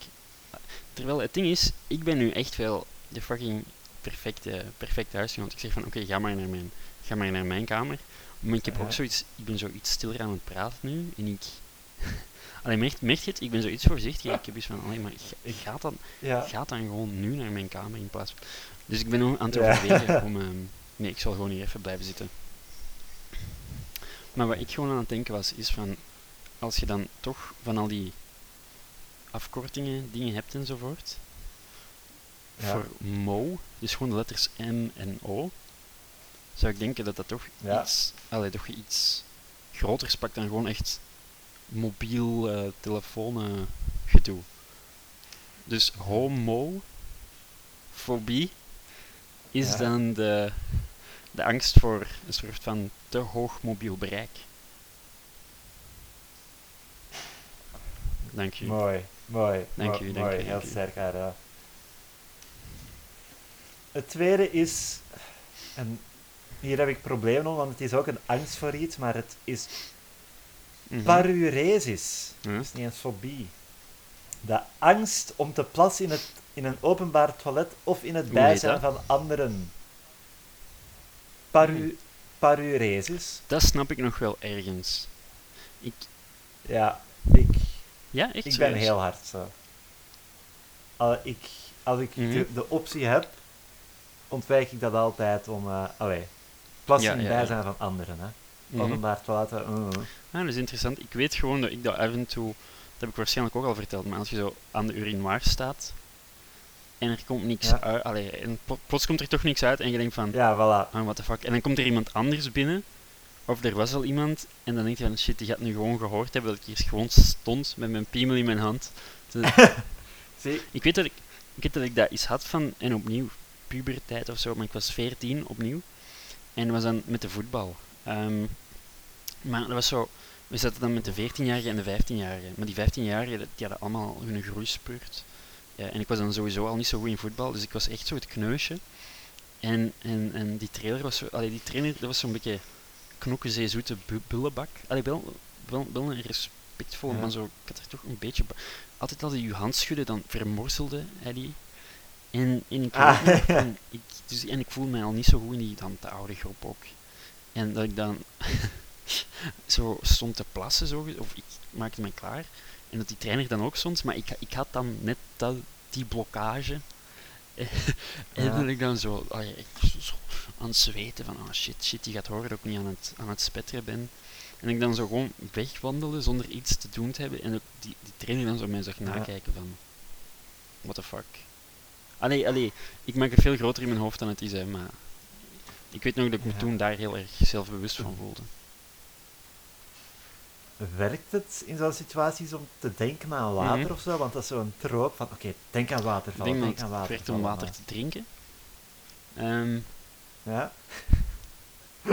Terwijl het ding is, ik ben nu echt wel de fucking perfecte, perfecte huisgenoot. Ik zeg van, oké, ga maar naar mijn, ga maar naar mijn kamer. Maar ik heb Ja. ook zoiets, ik ben zo iets stiller aan het praten nu en ik. Alleen merk, merk je het? Ik ben zoiets voorzichtig. Ik heb iets van, alleen maar ga, dan, ja. ga dan gewoon nu naar mijn kamer in plaats van. Dus ik ben nog aan het overwegen om. ehm, nee, ik zal gewoon hier even blijven zitten. Maar wat ik gewoon aan het denken was, is van. Als je dan toch van al die afkortingen, dingen hebt enzovoort. Ja. Voor mo, dus gewoon de letters M en O. Zou ik denken dat dat toch Ja. iets. Allee, toch iets groters pakt dan gewoon echt mobiel eh telefoon gedoe. Dus homo fobie is Ja. dan de, de angst voor een soort van te hoog mobiel bereik. Dank u. Mooi, mooi. Dank u, dank mooi, u, heel sterk, Ara. Het tweede is, en hier heb ik problemen om, want het is ook een angst voor iets, maar het is Mhm. paruresis. Dat is niet een fobie. De angst om te plassen in, het, in een openbaar toilet of in het bijzijn van anderen. Paru, Hmm. paruresis. Dat snap ik nog wel ergens. Ik, Ja, ik, ja, echt ik ben serieus? heel hard zo. Al, ik, als ik Mhm. de, de optie heb, ontwijk ik dat altijd om... eh allee, plassen Ja, in het ja. bijzijn van anderen. Hè. Mhm. Openbaar toiletten, mm. Ah, dat is interessant. Ik weet gewoon dat ik dat af en toe, heb ik waarschijnlijk ook al verteld, maar als je zo aan de urinoir staat en er komt niks Ja. uit, allee, en pl- plots komt er toch niks uit en je denkt van, Ja, voilà. ah, what the fuck, en dan komt er iemand anders binnen, of er was al iemand, en dan denk je van, shit, die gaat nu gewoon gehoord hebben dat ik hier gewoon stond met mijn piemel in mijn hand. Te- Zie, ik, weet dat ik, ik weet dat ik dat eens had van, en opnieuw, puberteit of zo, maar ik was 14 opnieuw, en was dan met de voetbal. Ehm, maar dat was zo, we zaten dan met de 14-jarigen en de 15-jarigen. Maar die 15-jarigen, die hadden allemaal hun groeispurt. Ja, en ik was dan sowieso al niet zo goed in voetbal, dus ik was echt zo het kneusje. En, en, en die trainer was zo, allee, die trainer, dat was zo'n beetje knokkenzee zoete bu bullebak. Allee, wel, wel, wel een respectvol, Ja. maar zo, ik had er toch een beetje... Altijd als hij je hand schudde, dan vermorzelde hij die. En, en, ik, Ah, en, ik, dus, en ik voelde mij al niet zo goed in die dan te oude groep ook. En dat ik dan zo stond te plassen, zo, of ik maakte mij klaar. En dat die trainer dan ook stond, maar ik, ik had dan net dat, die blokkage. en Ja. dat ik dan zo, zo- zo aan het zweten van, oh shit, shit, die gaat horen dat ik niet aan het, aan het spetteren ben. En ik dan zo gewoon wegwandelen zonder iets te doen te hebben. En ook die, die trainer dan zo mij zag nakijken van, what the fuck. Allee, allee, ik maak het veel groter in mijn hoofd dan het is, hè, maar ik weet nog dat ik me toen daar heel erg zelfbewust van voelde. Werkt het in zo'n situaties om te denken aan water Mhm. of zo? Want dat is zo'n troop van, oké, denk aan Ik watervallen, denk aan het werkt om water te drinken. Ehm, Ja,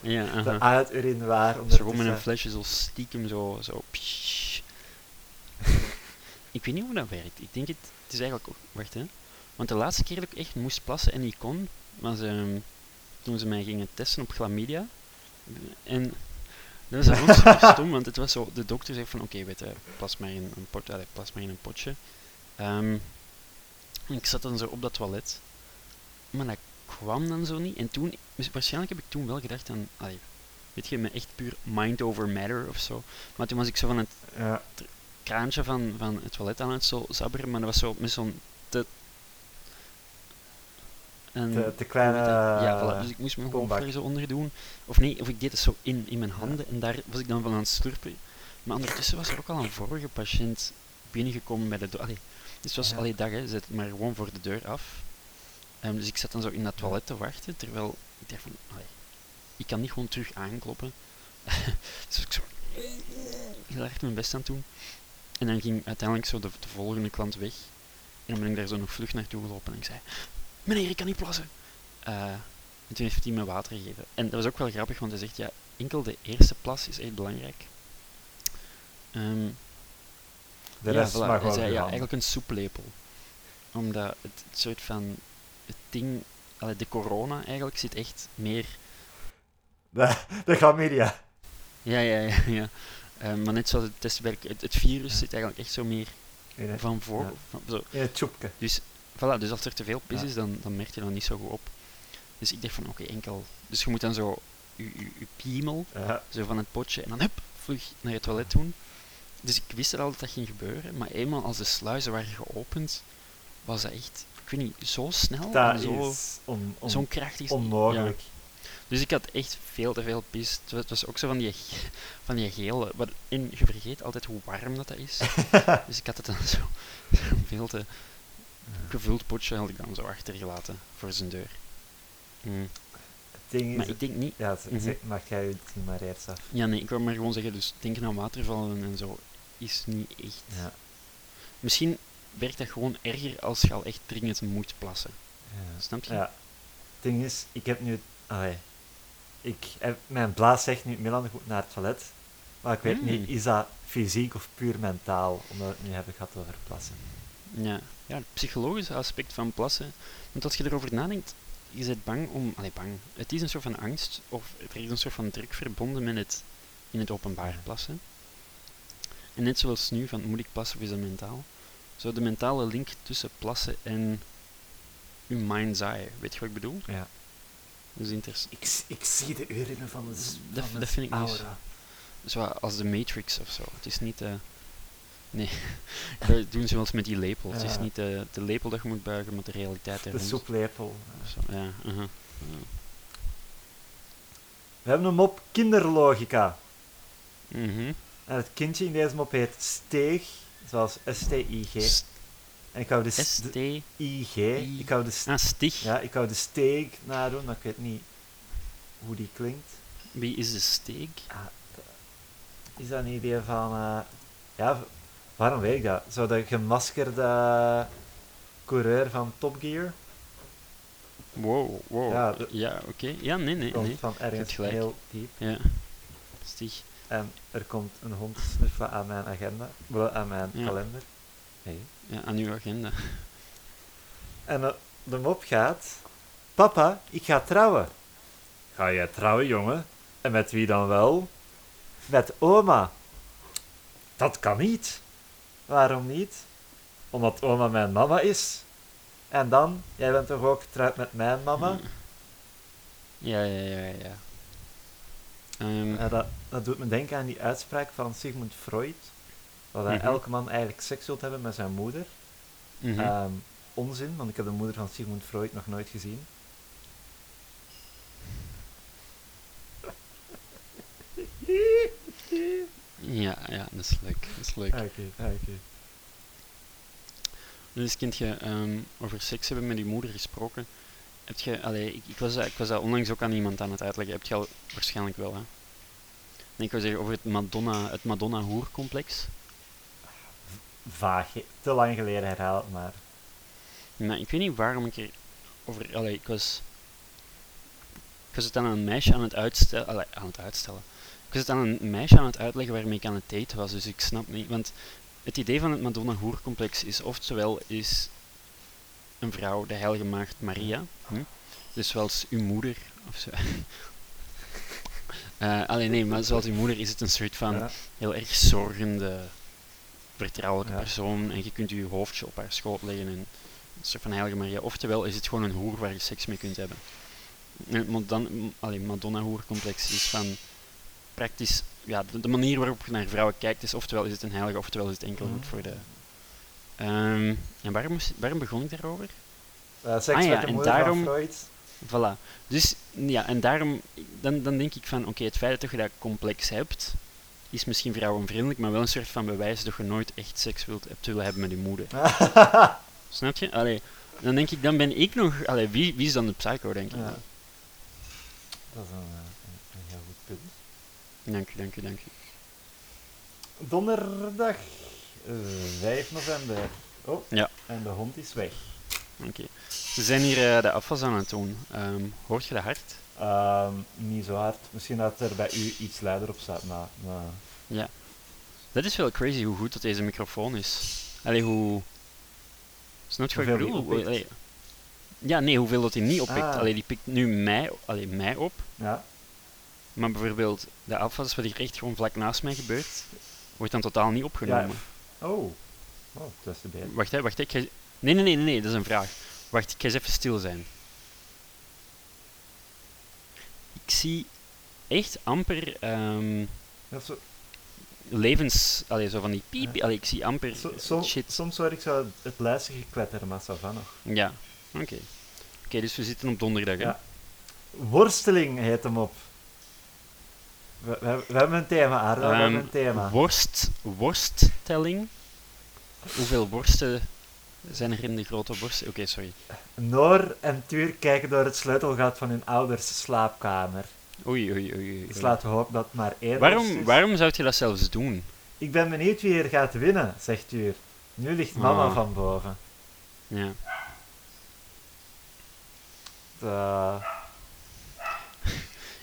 ja, aha. de het urinoir. Zo gewoon met een flesje zo stiekem zo, zo. Ik weet niet hoe dat werkt. Ik denk het, het is eigenlijk ook, wacht hè. Want de laatste keer dat ik echt moest plassen en niet kon, was ehm, toen ze mij gingen testen op chlamydia. En dat was ook super stom, want het was zo, de dokter zei van oké, weet je, plas maar in een pot, plas maar in een potje. Ehm, en ik zat dan zo op dat toilet, maar dat kwam dan zo niet. En toen, waarschijnlijk heb ik toen wel gedacht aan, allee, weet je, met echt puur mind over matter of zo. Maar toen was ik zo van het Ja, kraantje van, van het toilet aan het zo zabberen, maar dat was zo met zo'n te... De, de kleine... ja, voilà. Dus ik moest mijn hoofd er zo onder doen. Of nee, of ik deed het zo in, in mijn handen en daar was ik dan van aan het slurpen. Maar ondertussen was er ook al een vorige patiënt binnengekomen bij de deur. Allee, dus het was Ja. allee, dag, hè, zet maar gewoon voor de deur af. Ehm, dus ik zat dan zo in dat toilet te wachten, terwijl ik dacht van, allee, ik kan niet gewoon terug aankloppen. dus ik zo heel erg mijn best aan doen. En dan ging uiteindelijk zo de, de volgende klant weg. En dan ben ik daar zo nog vlug naartoe gelopen en ik zei, meneer, ik kan niet plassen. Eh, en toen heeft hij me water gegeven. En dat was ook wel grappig, want hij zegt, ja, enkel de eerste plas is echt belangrijk. Ehm, De ja, rest voilà. mag Hij wel zei, ja, gaan. eigenlijk een soeplepel. Omdat het, het soort van, het ding, allee, de corona eigenlijk zit echt meer De, de chlamydia. Ja, ja, ja. ja. Eh, maar net zoals het testwerk, het, het virus Ja. zit eigenlijk echt zo meer In het, van voor. ja. Van, zo. in het tjoepke. Dus, voilà, dus als er te veel pis Ja. is, dan, dan merk je dat niet zo goed op. Dus ik dacht van, oké, enkel... Dus je moet dan zo je, piemel, Ja. zo van het potje, en dan hup, vlug naar het toilet doen. Dus ik wist er al dat dat ging gebeuren, maar eenmaal als de sluizen waren geopend, was dat echt, ik weet niet, zo snel Dat en zo, is on, on- zo'n krachtig... onmogelijk. Dus ik had echt veel te veel pis. Het was, ook zo van die, van die gele. En je vergeet altijd hoe warm dat, dat is. dus ik had het dan zo veel te gevuld potje had ik dan zo achtergelaten voor zijn deur. Mm. Het ding Maar is... ik denk niet. Ja, Mhm. zeg, mag jij het ding maar eerst af. Ja, nee, ik wou maar gewoon zeggen, dus denken aan watervallen en zo is niet echt. Ja. Misschien werkt dat gewoon erger als je al echt dringend moet plassen. Ja. Snap je? Ja. Het ding is, ik heb nu... Allee, ik heb, mijn blaas zegt nu, Milan goed naar het toilet. Maar ik weet Hmm. niet, is dat fysiek of puur mentaal? Omdat we het nu hebben gehad over plassen. Ja, ja, het psychologische aspect van plassen. Want als je erover nadenkt, je bent bang om... Allee, bang. Het is een soort van angst, of er is een soort van druk verbonden met het in het openbaar plassen. En net zoals nu, van moet ik plassen of is dat mentaal? Zo de mentale link tussen plassen en je mind's eye. Weet je wat ik bedoel? Ja. Dat is interessant. Ik, ik zie de urine van de, Dat- van dat vind ik niet. Zo als de Matrix of zo. Het is niet... eh nee, dat doen ze wel eens met die lepel. Het is niet de, de lepel dat je moet buigen, maar de realiteit De er rond. soeplepel. Ja. Ja. We hebben een mop kinderlogica. Mhm. En het kindje in deze mop heet Steeg, zoals S-T-I-G. En ik hou de, s- ST. de I-G. I- Ik hou de, st- Ah, Stig. ja, ik hou de steeg nadoen, maar ik weet niet hoe die klinkt. Wie is de steek? Ah, is dat een idee van... eh, ja, waarom weet ik dat? Zo de gemaskerde coureur van Top Gear? Wow, wow. Ja, Ja, oké. Ja, nee, nee, Komt nee. van ergens heel diep. Ja. Stig. En er komt een hond snuffen aan mijn agenda, wel, aan mijn Ja. kalender. Hey. Ja, aan uw agenda. En eh, de mop gaat: Papa, ik ga trouwen. Ga jij trouwen, jongen? En met wie dan wel? Met oma. Dat kan niet. Waarom niet? Omdat oma mijn mama is. En dan, jij bent toch ook getrouwd met mijn mama? Ja, ja, ja, ja. Ehm, Ja, dat, dat doet me denken aan die uitspraak van Sigmund Freud. Dat Mhm. elke man eigenlijk seks wilt hebben met zijn moeder. mhm. Ehm, onzin, want ik heb de moeder van Sigmund Freud nog nooit gezien. Ja, ja, dat is leuk. Dat is leuk. Ah, Oké, ah, oké. Dus kind je over seks hebben met je moeder gesproken. Heb je, allee, ik, ik, was, dat- ik was dat onlangs ook aan iemand aan het uitleggen. Heb je al waarschijnlijk wel, hè? Nee, ik wil zeggen over het Madonna, het Madonna hoercomplex. Vaag, te lang geleden herhaal het maar. Maar ik weet niet waarom ik er over. Allee, ik was. Ik was het aan een meisje aan het uitstellen. Allee, aan het uitstellen. Ik was het aan een meisje aan het uitleggen waarmee ik aan het date was, dus ik snap niet. Want het idee van het Madonna hoercomplex is oftewel is een vrouw, de heilige maagd Maria. Hm? Dus zoals uw moeder of zo. Eh, alleen nee, maar zoals uw moeder is het een soort van Ja. heel erg zorgende, vertrouwelijke Ja. persoon. En je kunt je hoofdje op haar schoot leggen. En een soort van heilige Maria. Oftewel is het gewoon een hoer waar je seks mee kunt hebben. En het Madon- allee, Madonna-hoercomplex is van praktisch... Ja, de, de manier waarop je naar vrouwen kijkt is oftewel is het een heilige, oftewel is het enkel goed voor de... Ehm, en waarom, moest, waarom begon ik daarover? Seks Ah ja, en daarom- Freud. Voilà. Dus ja, en daarom, dan, dan denk ik van, oké, het feit dat je dat complex hebt, is misschien vrouwenvriendelijk, maar wel een soort van bewijs dat je nooit echt seks wilt, hebt willen hebben met je moeder. Snap je? Allee, dan denk ik, dan ben ik nog, allee, wie, wie is dan de psycho, denk ik. Ja. Dat is een, eh. Dank u, dank u, dank u. Donderdag eh, 5 november. Oh, Ja. en de hond is weg. Oké. We zijn hier eh, de afwas aan het doen. Ehm, hoort je dat hard? Ehm, niet zo hard. Misschien dat er bij u iets luider op staat, maar... maar Dat is wel crazy hoe goed dat deze microfoon is. Allee, hoe... Snap je wat ik bedoel? ja, nee, hoeveel dat hij niet oppikt. Ah. Allee, die pikt nu mij, allee, mij op. ja. Maar bijvoorbeeld, de afwas wat hier echt gewoon vlak naast mij gebeurt, wordt dan totaal niet opgenomen. Oh. Oh, dat is de. Wacht, hè, wacht. Ik ga... Nee, nee, nee, nee, nee, dat is een vraag. Wacht, ik ga eens even stil zijn. Ik zie echt amper Dat is zo, levens... Allee, zo van die piep. Ja. Allee, ik zie amper shit. Soms hoor ik zo het luistergekletter, maar ça va nog. Ja, oké. Oké, dus we zitten op donderdag, hè? Ja. Worsteling heet hem op. We, we, we hebben een thema, we Ehm, hebben een thema. Worst, worsttelling. Hoeveel worsten zijn er in de grote borst? Oké, sorry. Noor en Tuur kijken door het sleutelgat van hun ouders slaapkamer. Oei, oei, oei. oei. Dus laten we hopen dat maar één Waarom, is. waarom zou je dat zelfs doen? Ik ben benieuwd wie er gaat winnen, zegt Tuur. Nu ligt mama Ah. van boven. Ja.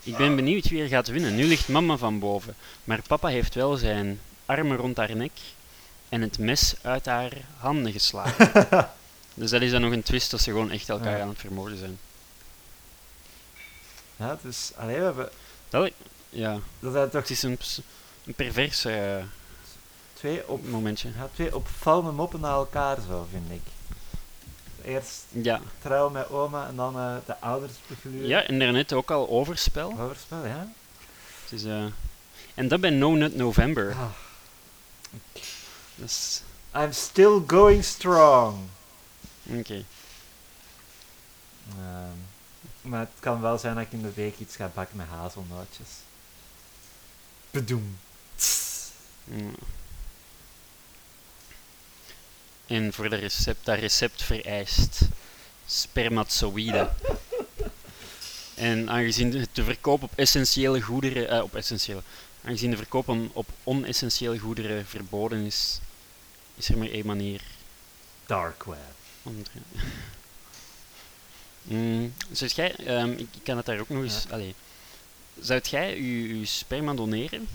Ik ben benieuwd wie er gaat winnen. Nu ligt mama van boven, maar papa heeft wel zijn armen rond haar nek en het mes uit haar handen geslagen. dus dat is dan nog een twist dat ze gewoon echt elkaar Ja. aan het vermoorden zijn. ja, dus allee, we hebben, Dat, ja, dat zijn toch het is een, ps- een pervers eh, twee, op, momentje. ja, twee opvallende moppen na elkaar, zo vind ik. Eerst Ja. trouw met oma en dan eh, de ouders begluren. ja, en daarnet ook al overspel. Overspel, ja. Is, eh, en dat bij No Nut November. Ah, I'm still going strong. Oké. Ehm, maar het kan wel zijn dat ik in de week iets ga bakken met hazelnootjes. Bedoem. Ja. En voor de recept, dat recept vereist spermatozoïden. en aangezien de, verkoop op essentiële goederen, eh, op essentiële, aangezien de verkoop op onessentiële goederen verboden is, is er maar één manier Dark web. Mm, dus jij, ehm, ik, ik kan het daar ook nog eens, allee, zou jij je, je sperma doneren?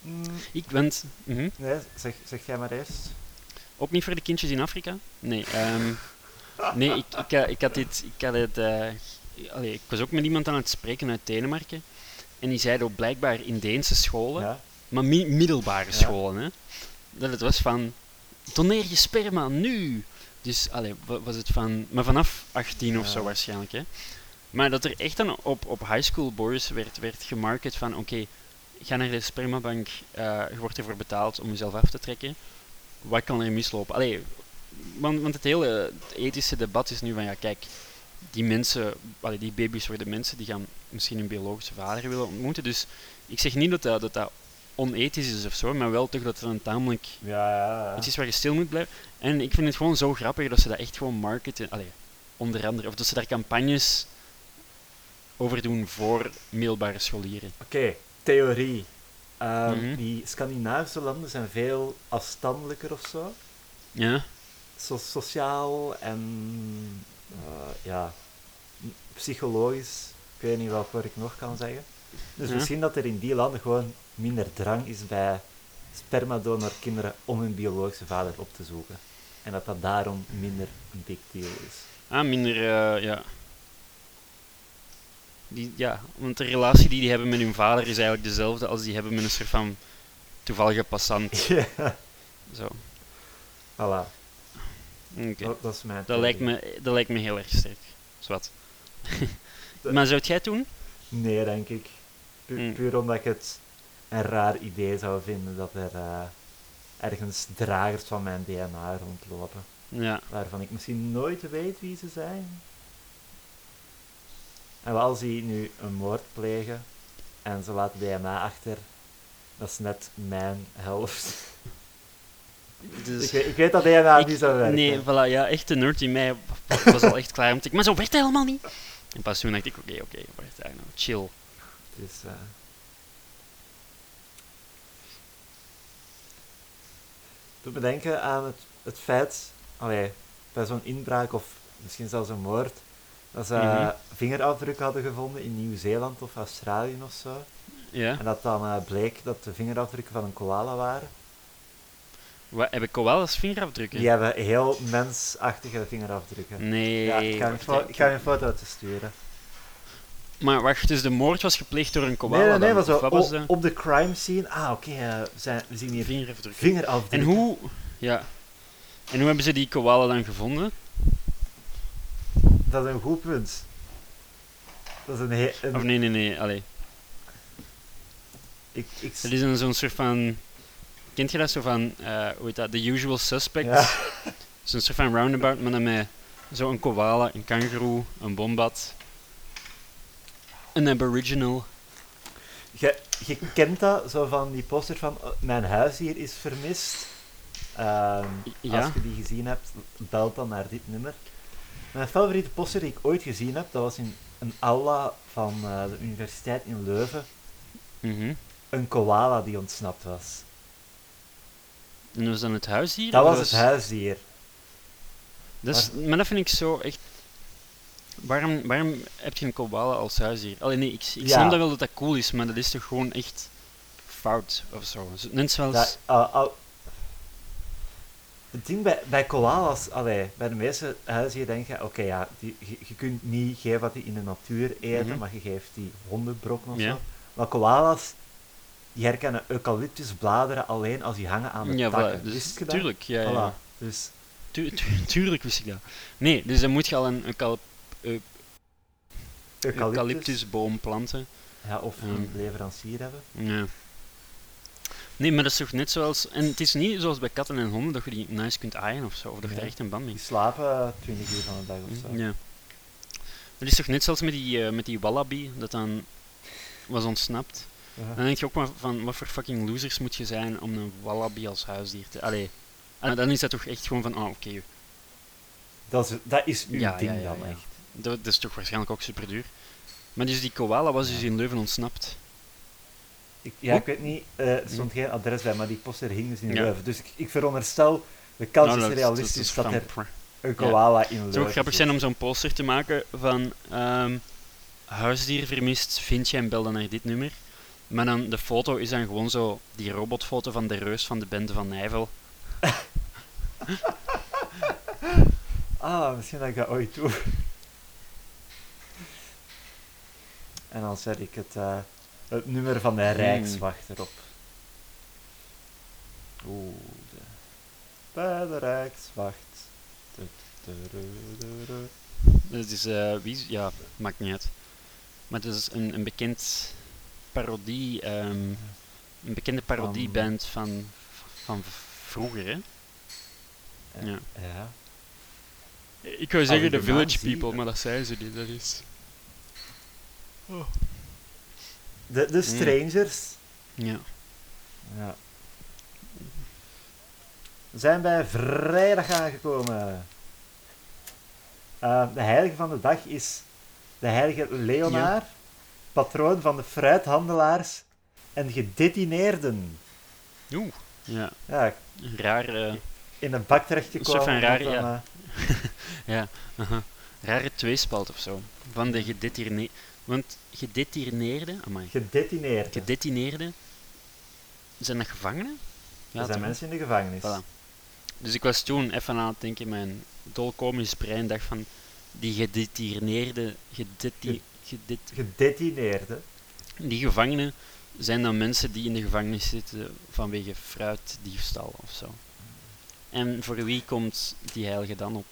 Mm, Ik wens... mhm. nee, zeg, zeg jij maar eerst. Ook niet voor de kindjes in Afrika? Nee, ehm, nee ik, ik, eh, ik had dit... Ik, had het, eh, allee, ik was ook met iemand aan het spreken uit Denemarken. En die zei dat blijkbaar in Deense scholen, Ja? maar mi- middelbare scholen, hè, dat het was van... Doneer je sperma nu! Dus, allee, wa- was het van... Maar vanaf 18 of zo waarschijnlijk, hè. Maar dat er echt dan op, op high school boys werd, werd gemarket van... Oké, ga naar de spermabank, eh, je wordt ervoor betaald om jezelf af te trekken. Wat kan er mislopen? Allee, want, want het hele ethische debat is nu van... Ja, kijk, die mensen... Allee, die baby's worden mensen die gaan misschien een biologische vader willen ontmoeten. Dus ik zeg niet dat dat, dat, dat onethisch is of zo, maar wel toch dat het een tamelijk Ja, ja, ja. iets is waar je stil moet blijven. En ik vind het gewoon zo grappig dat ze dat echt gewoon marketen. Allee, onder andere. Of dat ze daar campagnes over doen voor middelbare scholieren. Oké, theorie. Ehm, Mhm. Die Scandinavische landen zijn veel afstandelijker of zo. Ja? So- sociaal en eh, ja, psychologisch. Ik weet niet welk woord ik nog kan zeggen. Dus Ja. misschien dat er in die landen gewoon minder drang is bij spermadonorkinderen om hun biologische vader op te zoeken. En dat dat daarom minder een big deal is. Ah, minder, eh, ja. Die, ja, want de relatie die die hebben met hun vader is eigenlijk dezelfde als die hebben met een soort van toevallige passant. ja, Zo. voilà. Oké. Dat, dat is mijn Dat, lijkt me, dat lijkt me heel erg sterk. Zwat. Maar zou jij het doen? Nee, denk ik. Pu- Mm. Puur omdat ik het een raar idee zou vinden dat er eh, ergens dragers van mijn DNA rondlopen. Ja. Waarvan ik misschien nooit weet wie ze zijn. En wel als die nu een moord plegen en ze laten DNA achter, dat is net mijn helft. Dus, ik, weet, ik weet dat DNA Ik- niet zou werken. Nee, voilà, ja, echt de nerd in mij was al echt klaar om te... Maar zo werd hij helemaal niet. En pas toen dacht ik, oké, oké, wacht, daar nou, chill. Dus, eh doet me denken aan het, het feit, allee, bij zo'n inbraak of misschien zelfs een moord, dat ze Mhm. vingerafdrukken hadden gevonden in Nieuw-Zeeland of Australië of zo. Ja. En dat dan eh, bleek dat de vingerafdrukken van een koala waren. Wat, heb ik koalas vingerafdrukken? Die hebben heel mensachtige vingerafdrukken. Nee. ja, ik ga, je wacht, ik- ga een foto te sturen. Maar wacht, dus de moord was gepleegd door een koala nee, nee, nee, zo, was de op de crime scene. Ah, oké, eh, we zien hier vingerafdrukken? vingerafdrukken. En hoe... Ja. En hoe hebben ze die koala dan gevonden? Dat is een goed punt. Dat is een, he- een Of nee, nee, nee, allee. ik, ik, Dat is een zo'n soort van... Kent je dat zo van, eh hoe heet dat, The Usual Suspect? ja, Zo'n soort van roundabout, maar dan met zo'n koala, een kangaroo, een bombat, een aboriginal. je, je kent dat, zo van die poster van eh, mijn huis hier is vermist. Ehm, Ja. Als je die gezien hebt, bel dan naar dit nummer. Mijn favoriete poster die ik ooit gezien heb, dat was in een aula van eh, de universiteit in Leuven. Mhm. Een koala die ontsnapt was. En dat was dan het huisdier? Dat was het huisdier. Dat is, maar dat vind ik zo echt... Waarom, waarom heb je een koala als huisdier? Alleen nee, ik, ik Ja. snap dat wel dat dat cool is, maar dat is toch gewoon echt fout of zo. Zo- Net zoals... Dat, ah, ah, het ding bij, bij koalas, allee, bij de meeste huisdieren denk je, oké ja, die, je, je kunt niet geven wat die in de natuur eten, Mhm. maar je geeft die hondenbrokken of zo. Maar koalas, die herkennen eucalyptusbladeren alleen als die hangen aan de ja, takken. dus, Wist je dat? tuurlijk. Ja, ja. Voilà. Dus, Tu- tu- tuurlijk wist ik dat. Nee, dus dan moet je al een eucalyp- eu- eucalyptus, eucalyptusboom planten. Ja, of een leverancier hebben. Ja. Nee, maar dat is toch net zoals... En het is niet zoals bij katten en honden dat je die nice kunt aaien of zo, of dat je er echt een band mee Die slapen 20 uur van de dag of zo. Ja. Dat is toch net zoals met die, eh, met die wallaby, dat dan was ontsnapt. Ja. Dan denk je ook maar van, wat voor fucking losers moet je zijn om een wallaby als huisdier te... Allee. En dan is dat toch echt gewoon van, oh oké, Dat, is, dat is uw Ja, ding ja, dan echt. dat, dat is toch waarschijnlijk ook super duur. Maar dus die koala was dus in Leuven ontsnapt. Ik, ja, ik weet niet, eh, er stond geen adres bij, maar die poster hing dus in Ja. Leuven. Dus ik, ik veronderstel, de kans Nou, is dat- realistisch is dat, van- er pff. een koala in Leuven Het zou ook grappig zijn om zo'n poster te maken van... ehm, huisdier vermist, vind je en bel dan naar dit nummer. Maar dan, de foto is dan gewoon zo die robotfoto van de reus van de bende van Nijvel. Ah, misschien dat ik dat ooit doe. En dan zet ik het, eh, het nummer van de Rijkswacht erop. Oeh, de... bij de Rijkswacht. Du- du- du- du- du. Dat is, eh, wie is- ja, maakt niet uit. Maar het is een, een bekend parodie, ehm, een bekende parodieband van, van vroeger, hè? Eh, Ja. ja. Ik wou je zeggen de Village People, maar dat zijn ze niet, dat is... De, de Strangers. Ja. Ja. We zijn bij vrijdag aangekomen. Eh, de heilige van de dag is de heilige Leonaar, patroon van de fruithandelaars en gedetineerden. Oeh. Ja, Ja, raar, eh, in een bak terechtgekomen. Een soort van raar, ja. ja, aha. rare tweespalt of zo. Van de gedetineerde... Want gedetineerde, amai, eh, gedetineerd. gedetineerde, zijn dat gevangenen? er zijn toch? mensen in de gevangenis. Voilà. Dus ik was toen even aan het denken, mijn dolkomisch brein dacht van, die gedetineerde, gedeti, gedet, Gedetineerde. die gevangenen zijn dan mensen die in de gevangenis zitten vanwege fruitdiefstal of zo. En voor wie komt die heilige dan op?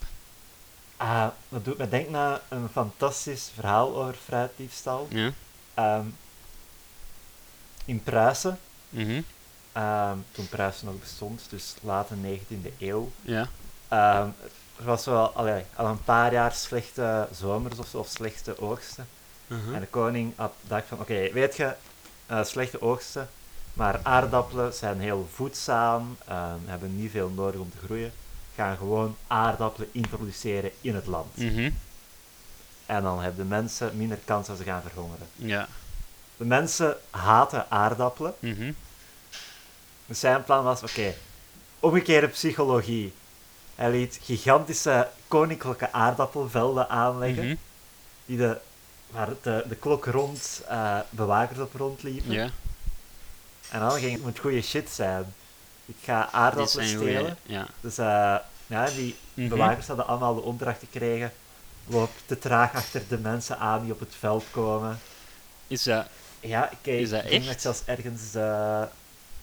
Ah, dat doet me denken aan een fantastisch verhaal over fruitdiefstal. Ja? Ehm, in Pruisen, Mhm. ehm, toen Pruisen nog bestond, dus late 19e eeuw, Ja. ehm, er was wel allee, al een paar jaar slechte zomers of, zo, of slechte oogsten. Mhm. En de koning had dacht van, oké, weet je, eh, slechte oogsten, maar aardappelen zijn heel voedzaam, hebben niet veel nodig om te groeien. Gaan gewoon aardappelen introduceren in het land. Mhm. En dan hebben de mensen minder kans dat ze gaan verhongeren. Ja. De mensen haten aardappelen. Mhm. Dus zijn plan was, oké, omgekeerde psychologie. Hij liet gigantische koninklijke aardappelvelden aanleggen, Mhm. die de, waar de, de klok rond eh, bewakers op rondliepen. En dan ging het moet goede shit zijn. Ik ga aardappelen stelen. Ja. Dus eh, ja, die Mhm. bewakers hadden allemaal de opdracht gekregen. Loop te traag achter de mensen aan die op het veld komen. Is dat... Ja, kijk, Is dat ik denk echt? dat ik zelfs ergens eh,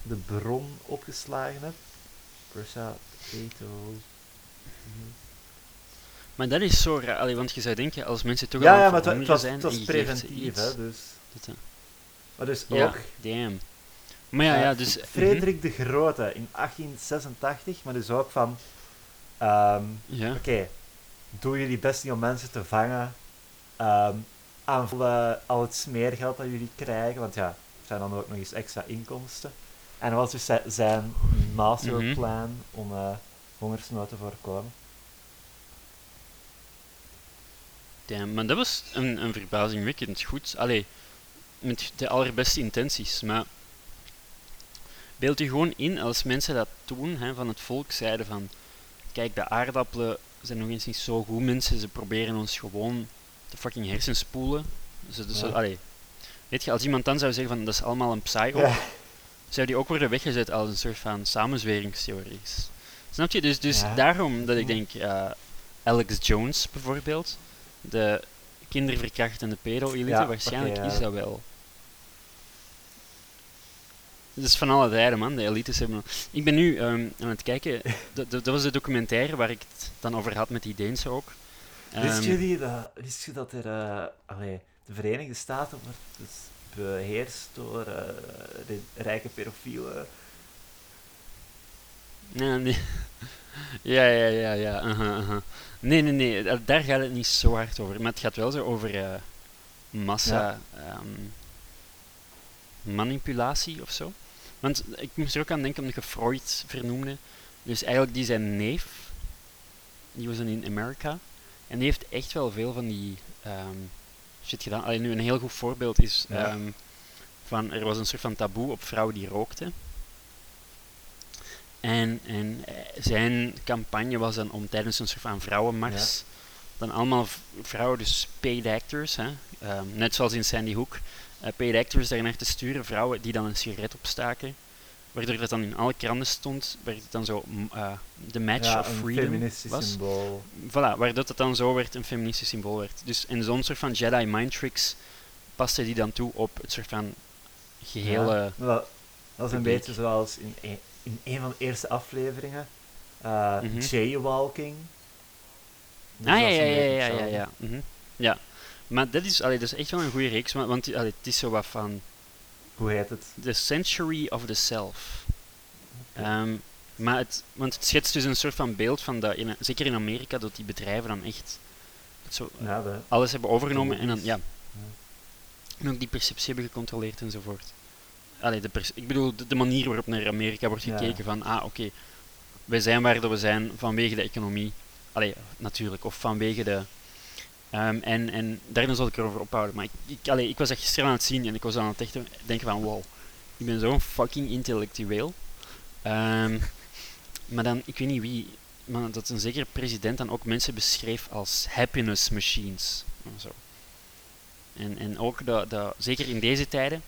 de bron opgeslagen heb. Prussia, potato. Maar dat is zo raar, allee, want je zou denken, als mensen toch al Ja, maar het, was, zijn het preventief, hè, dus... dat, eh, Maar dus Ja, ook damn. Maar ja, eh, ja, dus... mhm. Frederik de Grote in 1886, maar dus ook van... ehm, Ja. Oké, doe jullie best niet om mensen te vangen. Ehm aanvullen al het smeergeld dat jullie krijgen, want ja, er zijn dan ook nog eens extra inkomsten. En dat was dus zi- zijn masterplan om eh, hongersnood te voorkomen. Damn, maar dat was een, een verbazingwekkend goed. Allee, met de allerbeste intenties. Maar beeld je gewoon in als mensen dat toen hè, van het volk zeiden van kijk, de aardappelen zijn nog eens niet zo goed mensen, ze proberen ons gewoon te fucking hersenspoelen. Dus, Ja. allee, weet je, als iemand dan zou zeggen van dat is allemaal een psyop, Ja. zou die ook worden weggezet als een soort van samenzweringstheorie. Snap je? Dus, dus Ja. daarom dat ik denk, Alex Jones bijvoorbeeld, de kinderverkrachtende pedo-elite, waarschijnlijk is dat wel. Is van alle tijden, man. De elites hebben... Ik ben nu ehm, aan het kijken. Dat, was de documentaire waar ik het dan over had met die Deense ook. Wist Ehm, jullie dat, wist je dat er, eh, allee, de Verenigde Staten wordt dus beheerst door eh, de rijke pedofielen? Ja, nee. ja, ja, ja, ja. Nee, nee, nee. da- Daar gaat het niet zo hard over. Maar het gaat wel zo over eh, massa ehm, manipulatie of zo. Want ik moest er ook aan denken omdat je Freud vernoemde. Dus eigenlijk die zijn neef, die was dan in Amerika. En die heeft echt wel veel van die ehm, shit gedaan. Alleen nu een heel goed voorbeeld is Ja. ehm, van er was een soort van taboe op vrouwen die rookten. En, en eh, zijn campagne was dan om tijdens een soort van vrouwenmars dan allemaal vrouwen, dus paid actors, hè, ehm, net zoals in Sandy Hook, paid actors daarnaar te sturen, vrouwen die dan een sigaret opstaken. Waardoor dat dan in alle kranten stond, werd het dan zo uh, the match ja, of een freedom feministisch was. symbool. Voilà, waardoor het dan zo werd, een feministisch symbool werd. Dus in zo'n soort van Jedi mind tricks paste die dan toe op het soort van gehele... Ja, dat, dat is een publiek. beetje zoals in een, in een van de eerste afleveringen. eh Mhm. Jaywalking. Dus ah ja, dat is ja, een ja, ja, ja, hetzelfde. ja. mhm. ja. Maar dat is, allee, dat is echt wel een goede reeks, want, want allee, het is zo wat van Hoe heet het? The Century of the Self. Ehm, maar het, want het schetst dus een soort van beeld van dat, in, zeker in Amerika, dat die bedrijven dan echt zo, Ja, de, alles hebben overgenomen en dan, ja, en ook die perceptie hebben gecontroleerd enzovoort. Allee, de ik bedoel, de, de manier waarop naar Amerika wordt Ja. gekeken van, ah, oké, wij zijn waar dat we zijn vanwege de economie. Allee, natuurlijk, of vanwege de... ehm, en, en daarna zal ik erover ophouden. Maar ik, ik, was dat gisteren aan het zien en ik was aan het echt denken van, wow, ik ben zo'n fucking intellectueel. Ehm, maar dan, ik weet niet wie, maar dat een zekere president dan ook mensen beschreef als happiness machines. Zo. En, en ook dat, dat, zeker in deze tijden,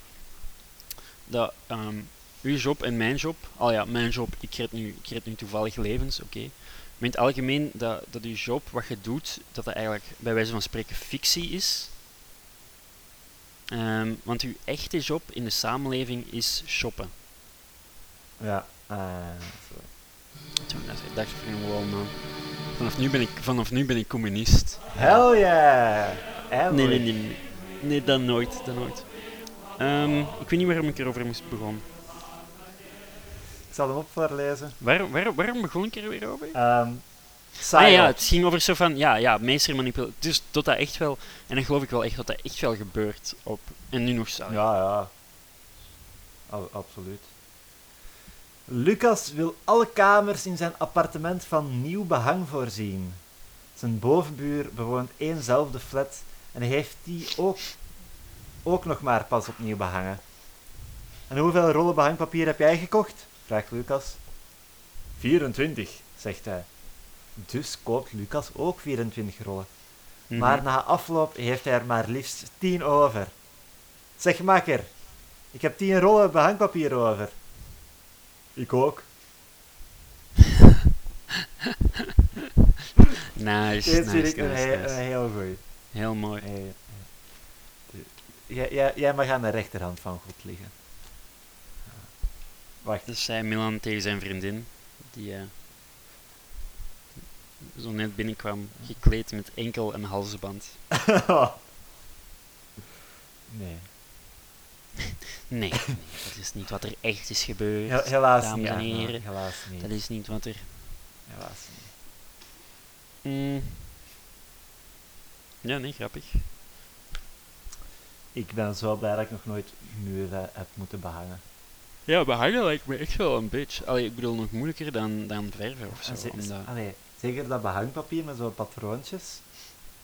dat ehm, uw job en mijn job, al ja, mijn job, ik red nu, nu toevallig levens, oké. Maar in het algemeen, dat, dat uw job, wat je doet, dat dat eigenlijk bij wijze van spreken fictie is. Ehm, want uw echte job in de samenleving is shoppen. ja. eh, zo. Toen dacht ik, wow man, vanaf nu ben ik, vanaf nu ben ik communist. Hell yeah! Nee, nee, nee, nee. Nee, dat nooit, dat nooit. Ehm, ik weet niet waarom ik erover moest begonnen. Ik zal hem op voorlezen. Waar, waar, waarom begon ik er weer over? Ehm Ah ja, het ging over zo van, ja, ja, meestermanipulatie. Dus dat dat echt wel, en dan geloof ik wel echt dat dat echt wel gebeurt op, en nu nog zo. Ja, ja. Absoluut. Lucas wil alle kamers in zijn appartement van nieuw behang voorzien. Zijn bovenbuur bewoont éénzelfde flat en heeft die ook, ook nog maar pas opnieuw behangen. En hoeveel rollen behangpapier heb jij gekocht? Vraagt Lucas. 24, zegt hij. Dus koopt Lucas ook 24 rollen. Mhm. Maar na afloop heeft hij er maar liefst 10 over. Zeg makker, ik heb 10 rollen behangpapier over. Ik ook. Nice, Dit nice, vind ik nice, een, he- nice. een heel goeie. Heel mooi. Hey, jij, jij mag aan de rechterhand van God liggen. Wacht. Dus zei Milan tegen zijn vriendin, die eh, zo net binnenkwam, gekleed met enkel en halsband. nee, Nee, nee, dat is niet wat er echt is gebeurd. Hel- helaas dames niet. en heren. Helaas niet. Dat is niet wat er... Helaas niet. Mm. Ja, nee, grappig. Ik ben zo blij dat ik nog nooit muren heb moeten behangen. Ja, behangen lijkt me echt wel een bitch. Allee, ik bedoel, nog moeilijker dan, dan verven of zo. Omdat... allee, zeker dat behangpapier met zo'n patroontjes,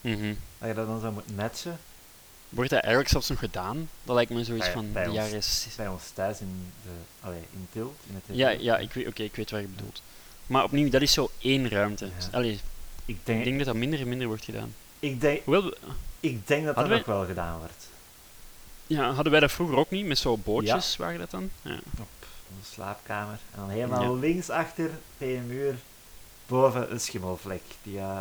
Mhm. dat je dat dan zo moet matchen. Wordt dat eigenlijk zelfs nog gedaan? Dat lijkt me zoiets Bij- van bij de ons. jaren... s- Bij ons thuis in, de, allee, in Tilt, in het Ja, ja ik, weet, oké, ik weet waar je bedoelt. Maar opnieuw, dat is zo één ruimte. Ja. Allee, Ik ik denk, denk dat dat minder en minder wordt gedaan. ik denk, Hoewel, we- ik denk dat dat nog wel gedaan wordt. Ja, hadden wij dat vroeger ook niet, met zo'n bootjes, waren dat dan? Ja. Op onze slaapkamer. En dan helemaal Ja. links achter, tegen een muur, boven een schimmelvlek. Die, eh,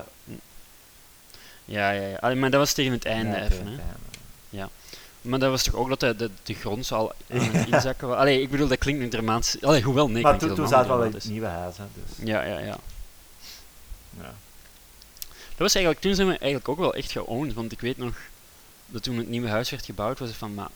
Ja, ja, ja. Allee, maar dat was tegen het einde ja, even, hè. einde. Maar dat was toch ook dat de, de, de grond zo al aan het inzakken was? Allee, ik bedoel, dat klinkt nu dramatisch. Allee, hoewel, nee, maar toen, zaten we al in niet het nieuwe huis, hè, dus. Ja, ja, ja. Ja. Dat was eigenlijk, toen zijn we eigenlijk ook wel echt geowned, want ik weet nog dat toen het nieuwe huis werd gebouwd, was het van, maar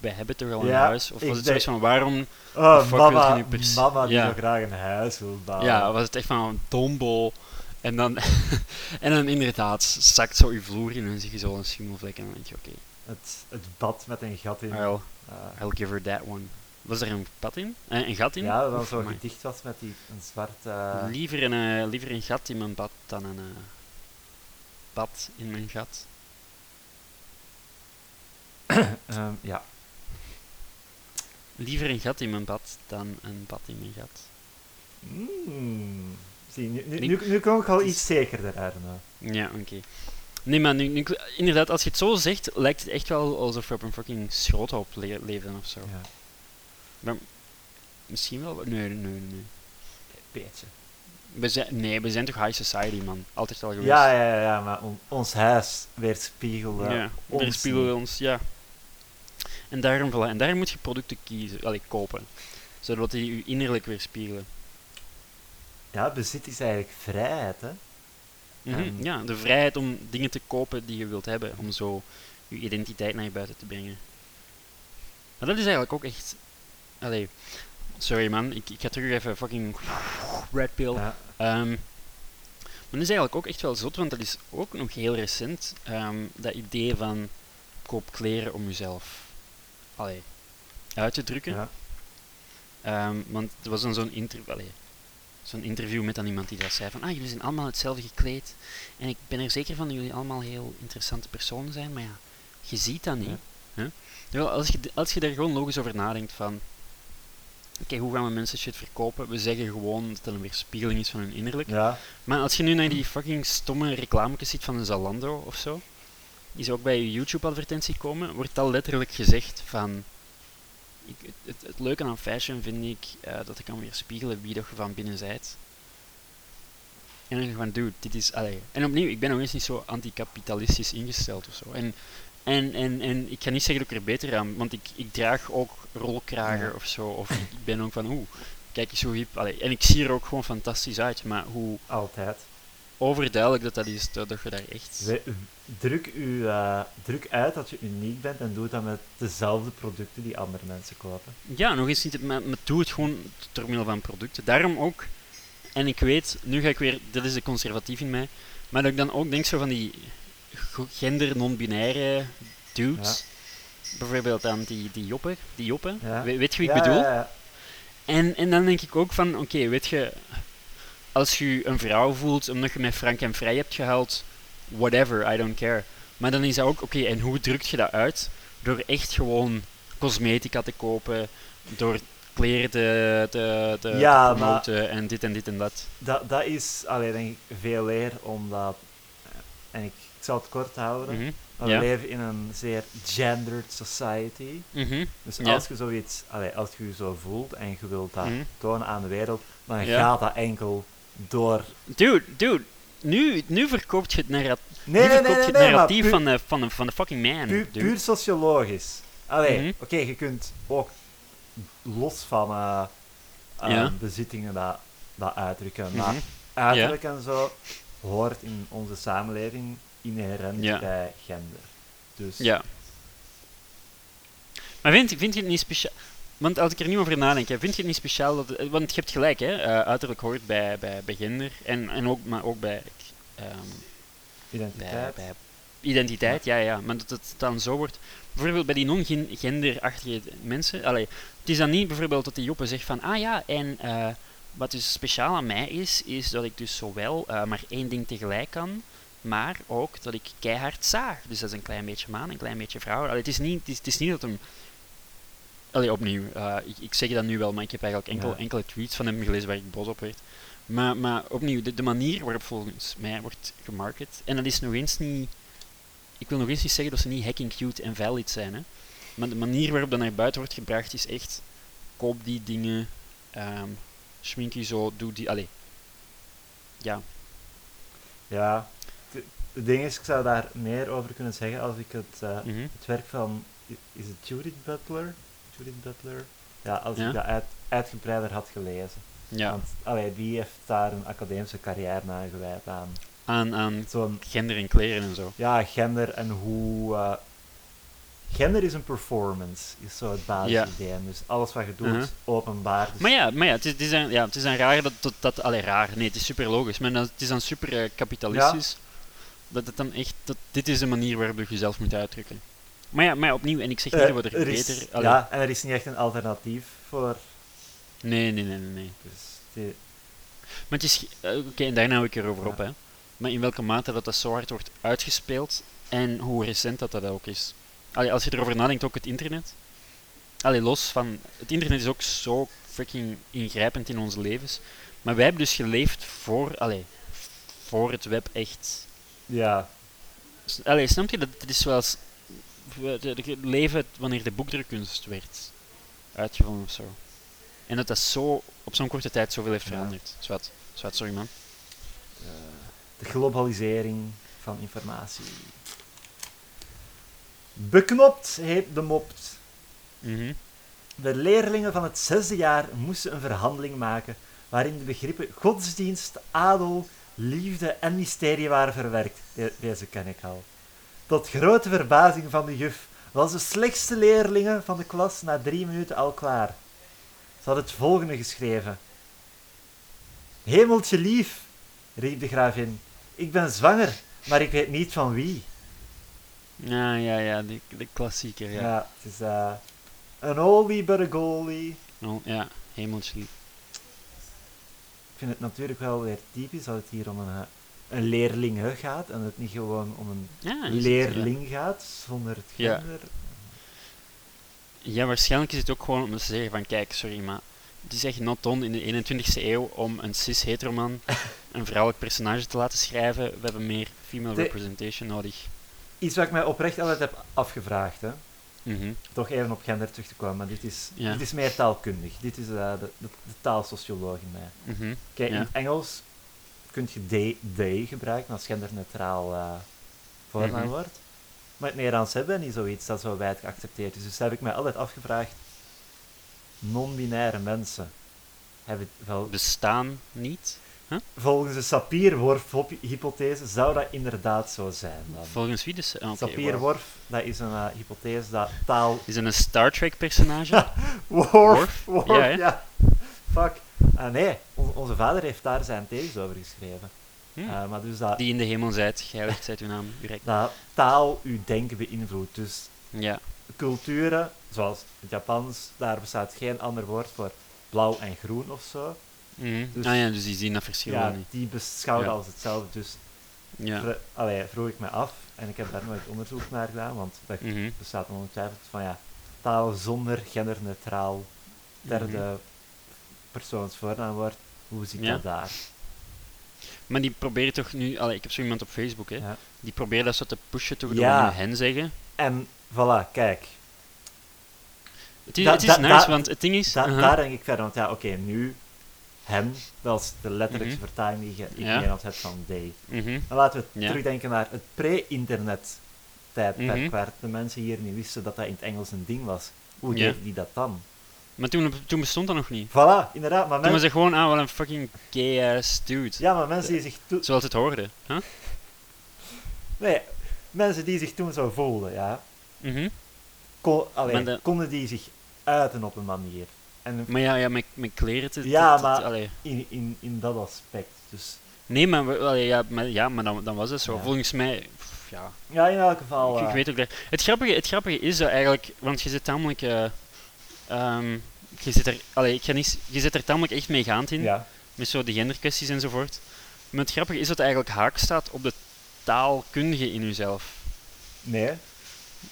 wij hebben toch al een Ja, huis? Of was het zoiets van, waarom... Oh, mama, nu pers- mama die Ja. zo graag een huis wil bouwen. Ja, was het echt van een dombol. En dan, en dan inderdaad zakt zo je vloer in en zie je zo een schimmelvlek en dan denk je, oké, het, het bad met een gat in. I'll, I'll give her that one. Was er een pad in? Eh, een gat in? ja, dat dan zo amai. gedicht was met die, een zwart... eh, liever, een, eh, liever een gat in mijn bad dan een bad in mijn gat. ehm, ja. Liever een gat in mijn bad dan een bad in mijn gat. Mm. Zie, nu, nu, Ik- nu, nu kom ik al iets zekerder, Arno. Ja, oké. Nee, maar nu, nu- inderdaad, als je het zo zegt, lijkt het echt wel alsof we op een fucking schroothoop le leven of zo. Ja, Misschien wel. Nee, nee, nee. nee. beetje. We zijn, nee, we zijn toch high society, man. Altijd al geweest. Ja, ja, ja, ja, maar on- ons huis weerspiegelde ja. ons Daar spiegelen we niet. ons, ja. En daarom, voilà, en daarom moet je producten kiezen, allee, kopen. Zodat die je innerlijk weerspiegelen. Ja, bezit is eigenlijk vrijheid, hè. Mhm, Ja, de vrijheid om dingen te kopen die je wilt hebben. Om zo je identiteit naar je buiten te brengen. Maar dat is eigenlijk ook echt... Allee, sorry man, ik, ik ga terug even fucking red pill. Ja. Ehm, maar dat is eigenlijk ook echt wel zot, want dat is ook nog heel recent. ehm, dat idee van koop kleren om jezelf allee, uit te drukken. Ja. Ehm, want er was dan zo'n interview, zo'n interview met dan iemand die dat zei van, ah, jullie zijn allemaal hetzelfde gekleed. En ik ben er zeker van dat jullie allemaal heel interessante personen zijn, maar ja, je ziet dat niet. Ja. Terwijl als je, als je daar gewoon logisch over nadenkt van, oké, hoe gaan we mensen shit verkopen? We zeggen gewoon dat het een weerspiegeling is van hun innerlijk. ja, Maar als je nu naar die fucking stomme reclametjes ziet van een Zalando of zo, die ze ook bij je YouTube-advertentie komen, wordt al letterlijk gezegd van... Ik, het, het, het leuke aan fashion vind ik eh, dat ik kan weerspiegelen wie dat je van binnen zijt. En dan van, dude, dit is... Allee. En opnieuw, ik ben nog eens niet zo anticapitalistisch ingesteld of zo. En, en, en, en ik ga niet zeggen dat ik er beter aan... Want ik, ik draag ook rolkragen Ja. of zo. Of ik ben ook van, oeh, kijk eens hoe hip... Allee, en ik zie er ook gewoon fantastisch uit. Maar hoe altijd. overduidelijk dat dat is, dat, dat je daar echt... We- druk, u, eh, druk uit dat je uniek bent en doe dat met dezelfde producten die andere mensen kopen. Ja, nog eens niet, maar, maar doe het gewoon door middel van producten. Daarom ook, en ik weet, nu ga ik weer, dit is de conservatief in mij, maar dat ik dan ook denk zo van die gender non-binaire dudes, bijvoorbeeld aan die, die joppen, die joppen, Ja. We- weet je wie ik Ja, bedoel? ja, ja. En, en dan denk ik ook van, oké, weet je, als je je een vrouw voelt omdat je met Frank en Vrij hebt gehaald, whatever, I don't care. Maar dan is dat ook, oké, en hoe drukt je dat uit? Door echt gewoon cosmetica te kopen, door kleren te, te, te, Ja, te maar- promoten en dit en dit en dat. Dat, dat is alleen denk ik veel eer omdat, eh, en ik, ik zal het kort houden, Mhm, we ja. leven in een zeer gendered society. mhm, Dus Ja. als je zoiets, allee, als je je zo voelt en je wilt dat mhm. tonen aan de wereld, dan gaat dat enkel door. Dude, dude, nu, nu verkoopt je het, Nee, nu nee, nee, narratief puur, van, de, van, de, van de fucking man. puur, puur sociologisch. Allee, Mhm. oké, je kunt ook los van Ja. bezittingen dat, dat uitdrukken, Mhm. maar uiterlijk en zo hoort in onze samenleving inherent Ja. bij gender. Dus Ja. Maar vind, vind je het niet speciaal? Want als ik er niet over nadenk, hè, vind je het niet speciaal dat... Want je hebt gelijk, hè. eh, uiterlijk hoort bij, bij, bij gender. En, en ook, maar ook bij, ehm, identiteit. bij identiteit, ja, ja. Maar dat het dan zo wordt... Bijvoorbeeld bij die non-genderachtige mensen... Allee, het is dan niet bijvoorbeeld dat die Joppe zegt van... Ah ja, en eh, wat dus speciaal aan mij is, is dat ik dus zowel eh, maar één ding tegelijk kan... Maar ook dat ik keihard zaag. Dus dat is een klein beetje man, een klein beetje vrouw. Allee, het, is niet, het, is, het is niet dat hem... Allee, opnieuw. eh, ik, ik zeg dat nu wel, maar ik heb eigenlijk enkel, Ja. enkele tweets van hem gelezen waar ik boos op werd. Maar, maar opnieuw, de, de manier waarop volgens mij wordt gemarket... En dat is nog eens niet... Ik wil nog eens niet zeggen dat ze niet hacking cute en valid zijn, hè. Maar de manier waarop dat naar buiten wordt gebracht is echt... Koop die dingen... ehm schmink je zo, doe die... Allee. Ja. Ja, het ding is, ik zou daar meer over kunnen zeggen als ik het, eh, mhm. het werk van, is het Judith Butler? Judith Butler? Ja, als Ja. ik dat uit, uitgebreider had gelezen. Ja. Want allee, die heeft daar een academische carrière aan gewijd aan Aan, aan zo'n gender en kleren en zo. ja, gender en hoe. eh, gender is een performance, is zo het basisidee. Dus alles wat je doet, Uh-huh. openbaar. Dus Maar ja, maar ja, het, is, het, is dan, ja, het is dan raar dat, dat, dat allee, raar, nee, het is super logisch, maar het is dan super eh, kapitalistisch. Dat het dan echt, dat, dit is de manier waarop je jezelf moet uitdrukken. Maar ja, maar opnieuw, en ik zeg niet eh, dat we er, er is, beter... allee, ja, en er is niet echt een alternatief voor. Nee, nee, nee, nee. nee. Dus die, Maar het is, eh, oké, en daarna hou ik erover Ja. op, hè. Maar in welke mate dat dat zo hard wordt uitgespeeld en hoe recent dat dat ook is. Allee, als je erover nadenkt, ook het internet. Allee, los van... Het internet is ook zo freaking ingrijpend in onze levens. Maar wij hebben dus geleefd voor... Allee, voor het web echt... ja, Allee, snap je? Dat het is zoals leven wanneer de boekdrukkunst werd uitgevonden of zo. En dat dat zo op zo'n korte tijd zoveel heeft Ja. veranderd. Zwat, zwat, sorry man. Eh, de globalisering van informatie. Beknopt heet de mopt. Mhm. De leerlingen van het zesde jaar moesten een verhandeling maken waarin de begrippen godsdienst, adel, liefde en mysterie waren verwerkt. De- deze ken ik al. Tot grote verbazing van de juf was de slechtste leerlinge van de klas na drie minuten al klaar. Ze had het volgende geschreven. Hemeltje lief, riep de gravin. Ik ben zwanger, maar ik weet niet van wie. Ja, ja, ja, de, de klassieker, ja. Ja, het is eh, een oldie but a goalie. Oh, ja, hemeltje lief. Ik vind het natuurlijk wel weer typisch dat het hier om een, een leerling hè, gaat en het niet gewoon om een Ja, is het, leerling gaat zonder het gender. Ja. ja, waarschijnlijk is het ook gewoon om te zeggen van, kijk, sorry, maar het is echt not done in de 21ste eeuw om een cis-heteroman een vrouwelijk personage te laten schrijven. We hebben meer female De- representation nodig. Iets wat ik mij oprecht altijd heb afgevraagd. Hè. Mhm. Toch even op gender terug te komen, maar dit is, dit is meer taalkundig. Dit is eh, de, de, de taalsocioloog in mij. Mhm. Kijk, in Engels kun je they, they gebruiken als genderneutraal eh voornaamwoord. Maar in het Nederlands hebben niet zoiets dat zo wijd geaccepteerd is. Dus heb ik mij altijd afgevraagd, non-binaire mensen hebben wel... Bestaan niet. Volgens de Sapir-Whorf-hypothese zou dat inderdaad zo zijn. Dan. Volgens wie dus? Ah. Sapir-Whorf, dat is een eh, hypothese dat taal... Is het een Star Trek personage? Worf, Worf? Worf, Ja? Fuck. Ah, nee, on- onze vader heeft daar zijn thesis over geschreven. Hm. Eh, maar dus dat, Die in de hemel zijt, geheiligd zijt uw naam, uw rijk. dat taal uw denken beïnvloedt. Dus Ja. culturen, zoals het Japans, daar bestaat geen ander woord voor blauw en groen of zo. Mhm. Dus- ah ja, dus die zien dat verschil Ja, niet. die beschouwen Ja. als hetzelfde. Dus Ja. allee, vroeg ik me af, en ik heb daar nooit onderzoek naar gedaan, want dat Mhm. bestaat ongetwijfeld van ja, taal zonder genderneutraal derde Mhm. persoonsvoornaamwoord. Hoe zit Ja. dat daar? Maar die proberen toch nu... Allee, ik heb zo iemand op Facebook, hè. Ja. Die proberen dat zo te pushen toch Ja. door hen zeggen. En voilà, kijk, Het is, Da- het is da- nice, da- want het ding is... da- daar denk ik verder. Want ja, oké, nu hem, dat is de letterlijkse Mhm. vertaling die je in. Nederland hebt van they. Mhm. Dan laten we terugdenken naar het pre-internet tijdperk, Mhm. waar de mensen hier niet wisten dat dat in het Engels een ding was. Hoe deed die dat dan? Maar toen, toen bestond dat nog niet. Voilà, inderdaad. Maar, Toen was men- gewoon, ah, wel een fucking gay-ass dude. ja, maar mensen die zich toen... Zoals het hoorde. Huh? Nee, mensen die zich toen zo voelden, ja, Mhm. kon, allee, Maar de- konden die zich uiten op een manier. En Maar ja, ja met, met kleren te... Ja, te- te- maar- allee. in, in, in dat aspect. Dus Nee, maar, we- allee, ja, maar, ja, maar dan, dan was het zo. Ja. Volgens mij... pff, Ja, ja, in elk geval. ik, ik eh, weet ook dat... Het grappige, het grappige is dat eigenlijk... Want je zit tamelijk... eh, ehm, je zit er... Allee, ik ga niet, je zit er tamelijk echt meegaand in. ja. Met zo de genderkwesties enzovoort. Maar het grappige is dat het eigenlijk haak staat op de taalkundige in uzelf. Nee.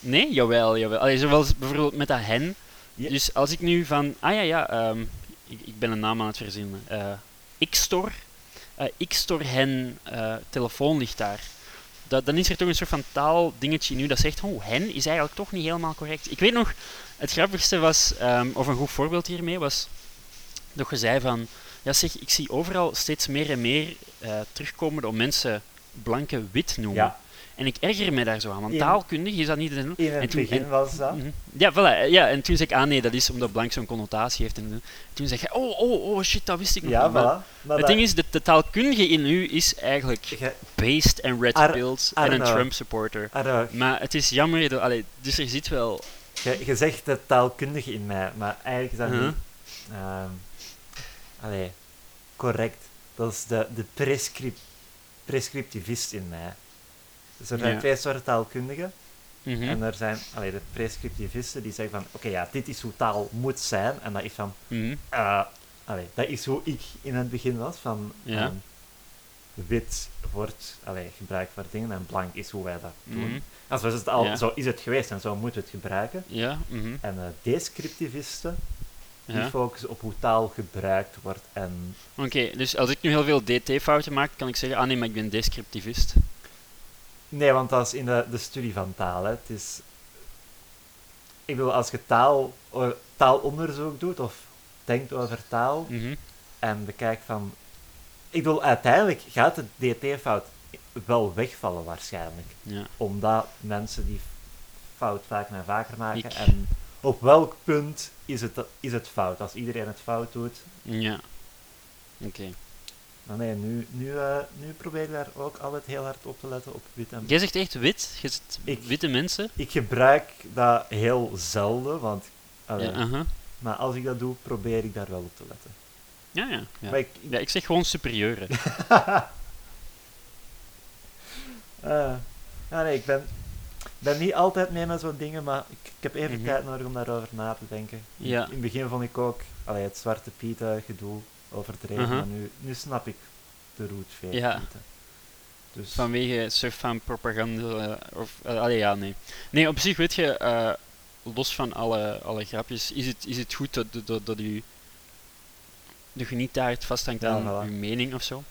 Nee, jawel, jawel. Allee, zoals bijvoorbeeld met dat hen. Ja. Dus als ik nu van, ah ja, ja, ehm, ik, ik ben een naam aan het verzinnen. eh Xtor, Xtor hen, eh, telefoon ligt daar. Dat, dan is er toch een soort van taaldingetje nu dat zegt, oh, hen is eigenlijk toch niet helemaal correct. Ik weet nog, het grappigste was, ehm, of een goed voorbeeld hiermee was, dat je zei van, ja zeg, ik zie overal steeds meer en meer eh, terugkomen om mensen blanke wit noemen. Ja. En ik erger me daar zo aan, want In- taalkundig is dat niet... Een, In het en toen- begin en- was dat. Mhm. Ja, voilà, ja, en toen zei ik, ah nee, dat is omdat blank zo'n connotatie heeft. En toen zei je, oh, oh, oh, shit, dat wist ik nog Ja, niet. Maar voilà. Maar het ding is, de, de taalkundige in u is eigenlijk je- based en red I en een. Trump supporter. Maar het is jammer, dat, allee, dus er zit wel... je, zegt de taalkundige in mij, maar eigenlijk is dat Uh-huh. niet. ehm, allee, correct. Dat is de, de prescrip, prescriptivist in mij. Dus er zijn Ja. twee soorten taalkundigen. Mhm. En er zijn allee, de prescriptivisten die zeggen van, oké, ja, dit is hoe taal moet zijn. En dat is van, Mhm. eh, allee, dat is hoe ik in het begin was. Van, Ja. ehm, wit wordt allee, gebruikt voor dingen en blank is hoe wij dat doen. Mhm. En zo is het al, Ja. zo is het geweest en zo moeten we het gebruiken. Ja, mhm. En eh, descriptivisten, die ja. focussen op hoe taal gebruikt wordt en... Oké, dus als ik nu heel veel DT-fouten maak, kan ik zeggen, ah nee, maar ik ben descriptivist. Nee, want dat is in de, de studie van taal. Hè. Het is... Ik bedoel, als je taal, o- taalonderzoek doet of denkt over taal Mhm. en bekijkt van... Ik bedoel, uiteindelijk gaat de DT-fout wel wegvallen waarschijnlijk. Ja. Omdat mensen die fout vaker en vaker maken. Ik- En op welk punt is het, is het fout? Als iedereen het fout doet. Ja. Oké. Maar nee, nu, nu, eh, nu probeer ik daar ook altijd heel hard op te letten op wit en Jij zegt echt wit? Je zegt Ik- witte mensen? Ik gebruik dat heel zelden, want... Ja. Maar als ik dat doe, probeer ik daar wel op te letten. Ja, ja. Ja. Maar ik, Ja, ik zeg gewoon superieuren. Eh, ja, nee, ik ben, ben niet altijd mee met zo'n dingen, maar ik, ik heb even Mhm. tijd nodig om daarover na te denken. Ja. In het begin vond ik ook allee, het Zwarte Pieten gedoe overdreven, Mhm. maar nu, nu snap ik de route Ja. Dus Vanwege surfan-propaganda. eh, of, eh, allee, ja, nee. Nee, op zich weet je, eh, los van alle, alle grapjes, is het, is het goed dat, dat, dat u. dat je niet daar vasthangt Ja, aan voilà. uw mening of zo.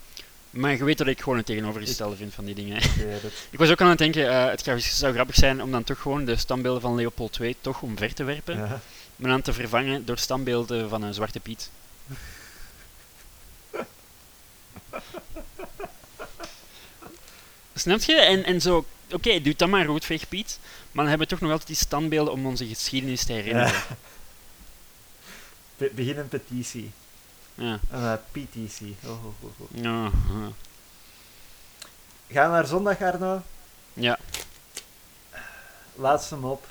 Maar je weet dat ik gewoon het tegenovergestelde vind van die dingen. ik was ook aan het denken, eh, het zou- grappig zijn om dan toch gewoon de standbeelden van Leopold II toch omver te werpen. Ja. Maar dan te vervangen door standbeelden van een Zwarte Piet. Snap je? En, en zo, oké, doe dan maar roodveeg Piet, maar dan hebben we toch nog altijd die standbeelden om onze geschiedenis te herinneren. Be- begin een petitie. Ja. Een eh, PTC. Oh, oh, oh. Ja. ja. Gaan we naar zondag, Arno. Ja. Laatste mop.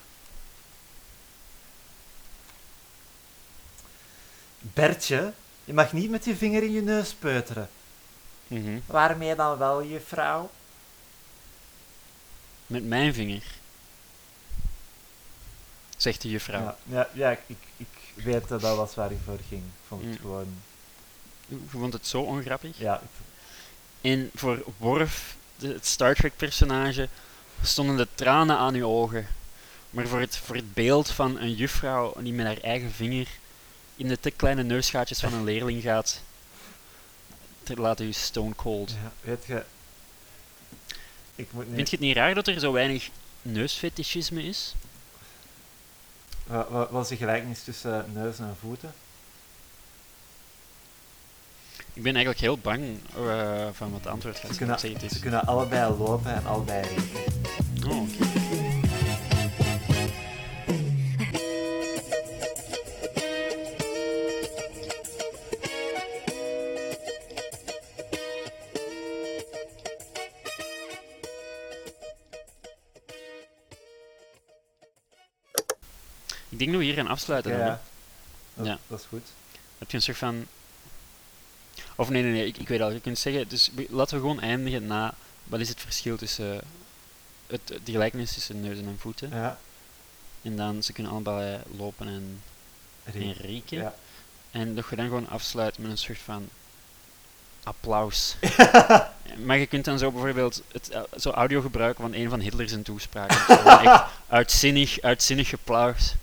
Bertje, je mag niet met je vinger in je neus peuteren. Mhm. Waarmee dan wel, juffrouw? Met mijn vinger. Zegt de juffrouw. Ja, ja, ja ik, ik, ik weet dat dat was waar ik voor ging. Ik vond het Mm. gewoon... Je vond het zo ongrappig? Ja, En voor Worf, de, het Star Trek personage, stonden de tranen aan uw ogen. Maar voor het, voor het beeld van een juffrouw die met haar eigen vinger in de te kleine neusgaatjes van een leerling gaat, laat u stone cold. ja, weet je... Ik moet nu... Vind je het niet raar dat er zo weinig neusfetischisme is? Wa- wa- Wat is de gelijkenis tussen neus en voeten? Ik ben eigenlijk heel bang eh, van wat het antwoord gaat Ze zijn. kunnen, ze kunnen allebei lopen en allebei rieken. Oh. Ik denk dat we hier gaan afsluiten. dan. Ja, dat, Ja. dat is goed. Heb je een soort van. Of nee, nee, nee, ik, ik weet al. Je kunt zeggen. Dus laten we gewoon eindigen na. Wat is het verschil tussen. Het, de gelijkenis tussen neus en voeten. Ja, En dan ze kunnen allebei lopen en, en rieken. Ja. En dat je dan gewoon afsluit met een soort van applaus. maar je kunt dan zo bijvoorbeeld het, eh, zo audio gebruiken van een van Hitler zijn toespraken. Echt uitzinnig, uitzinnig applaus.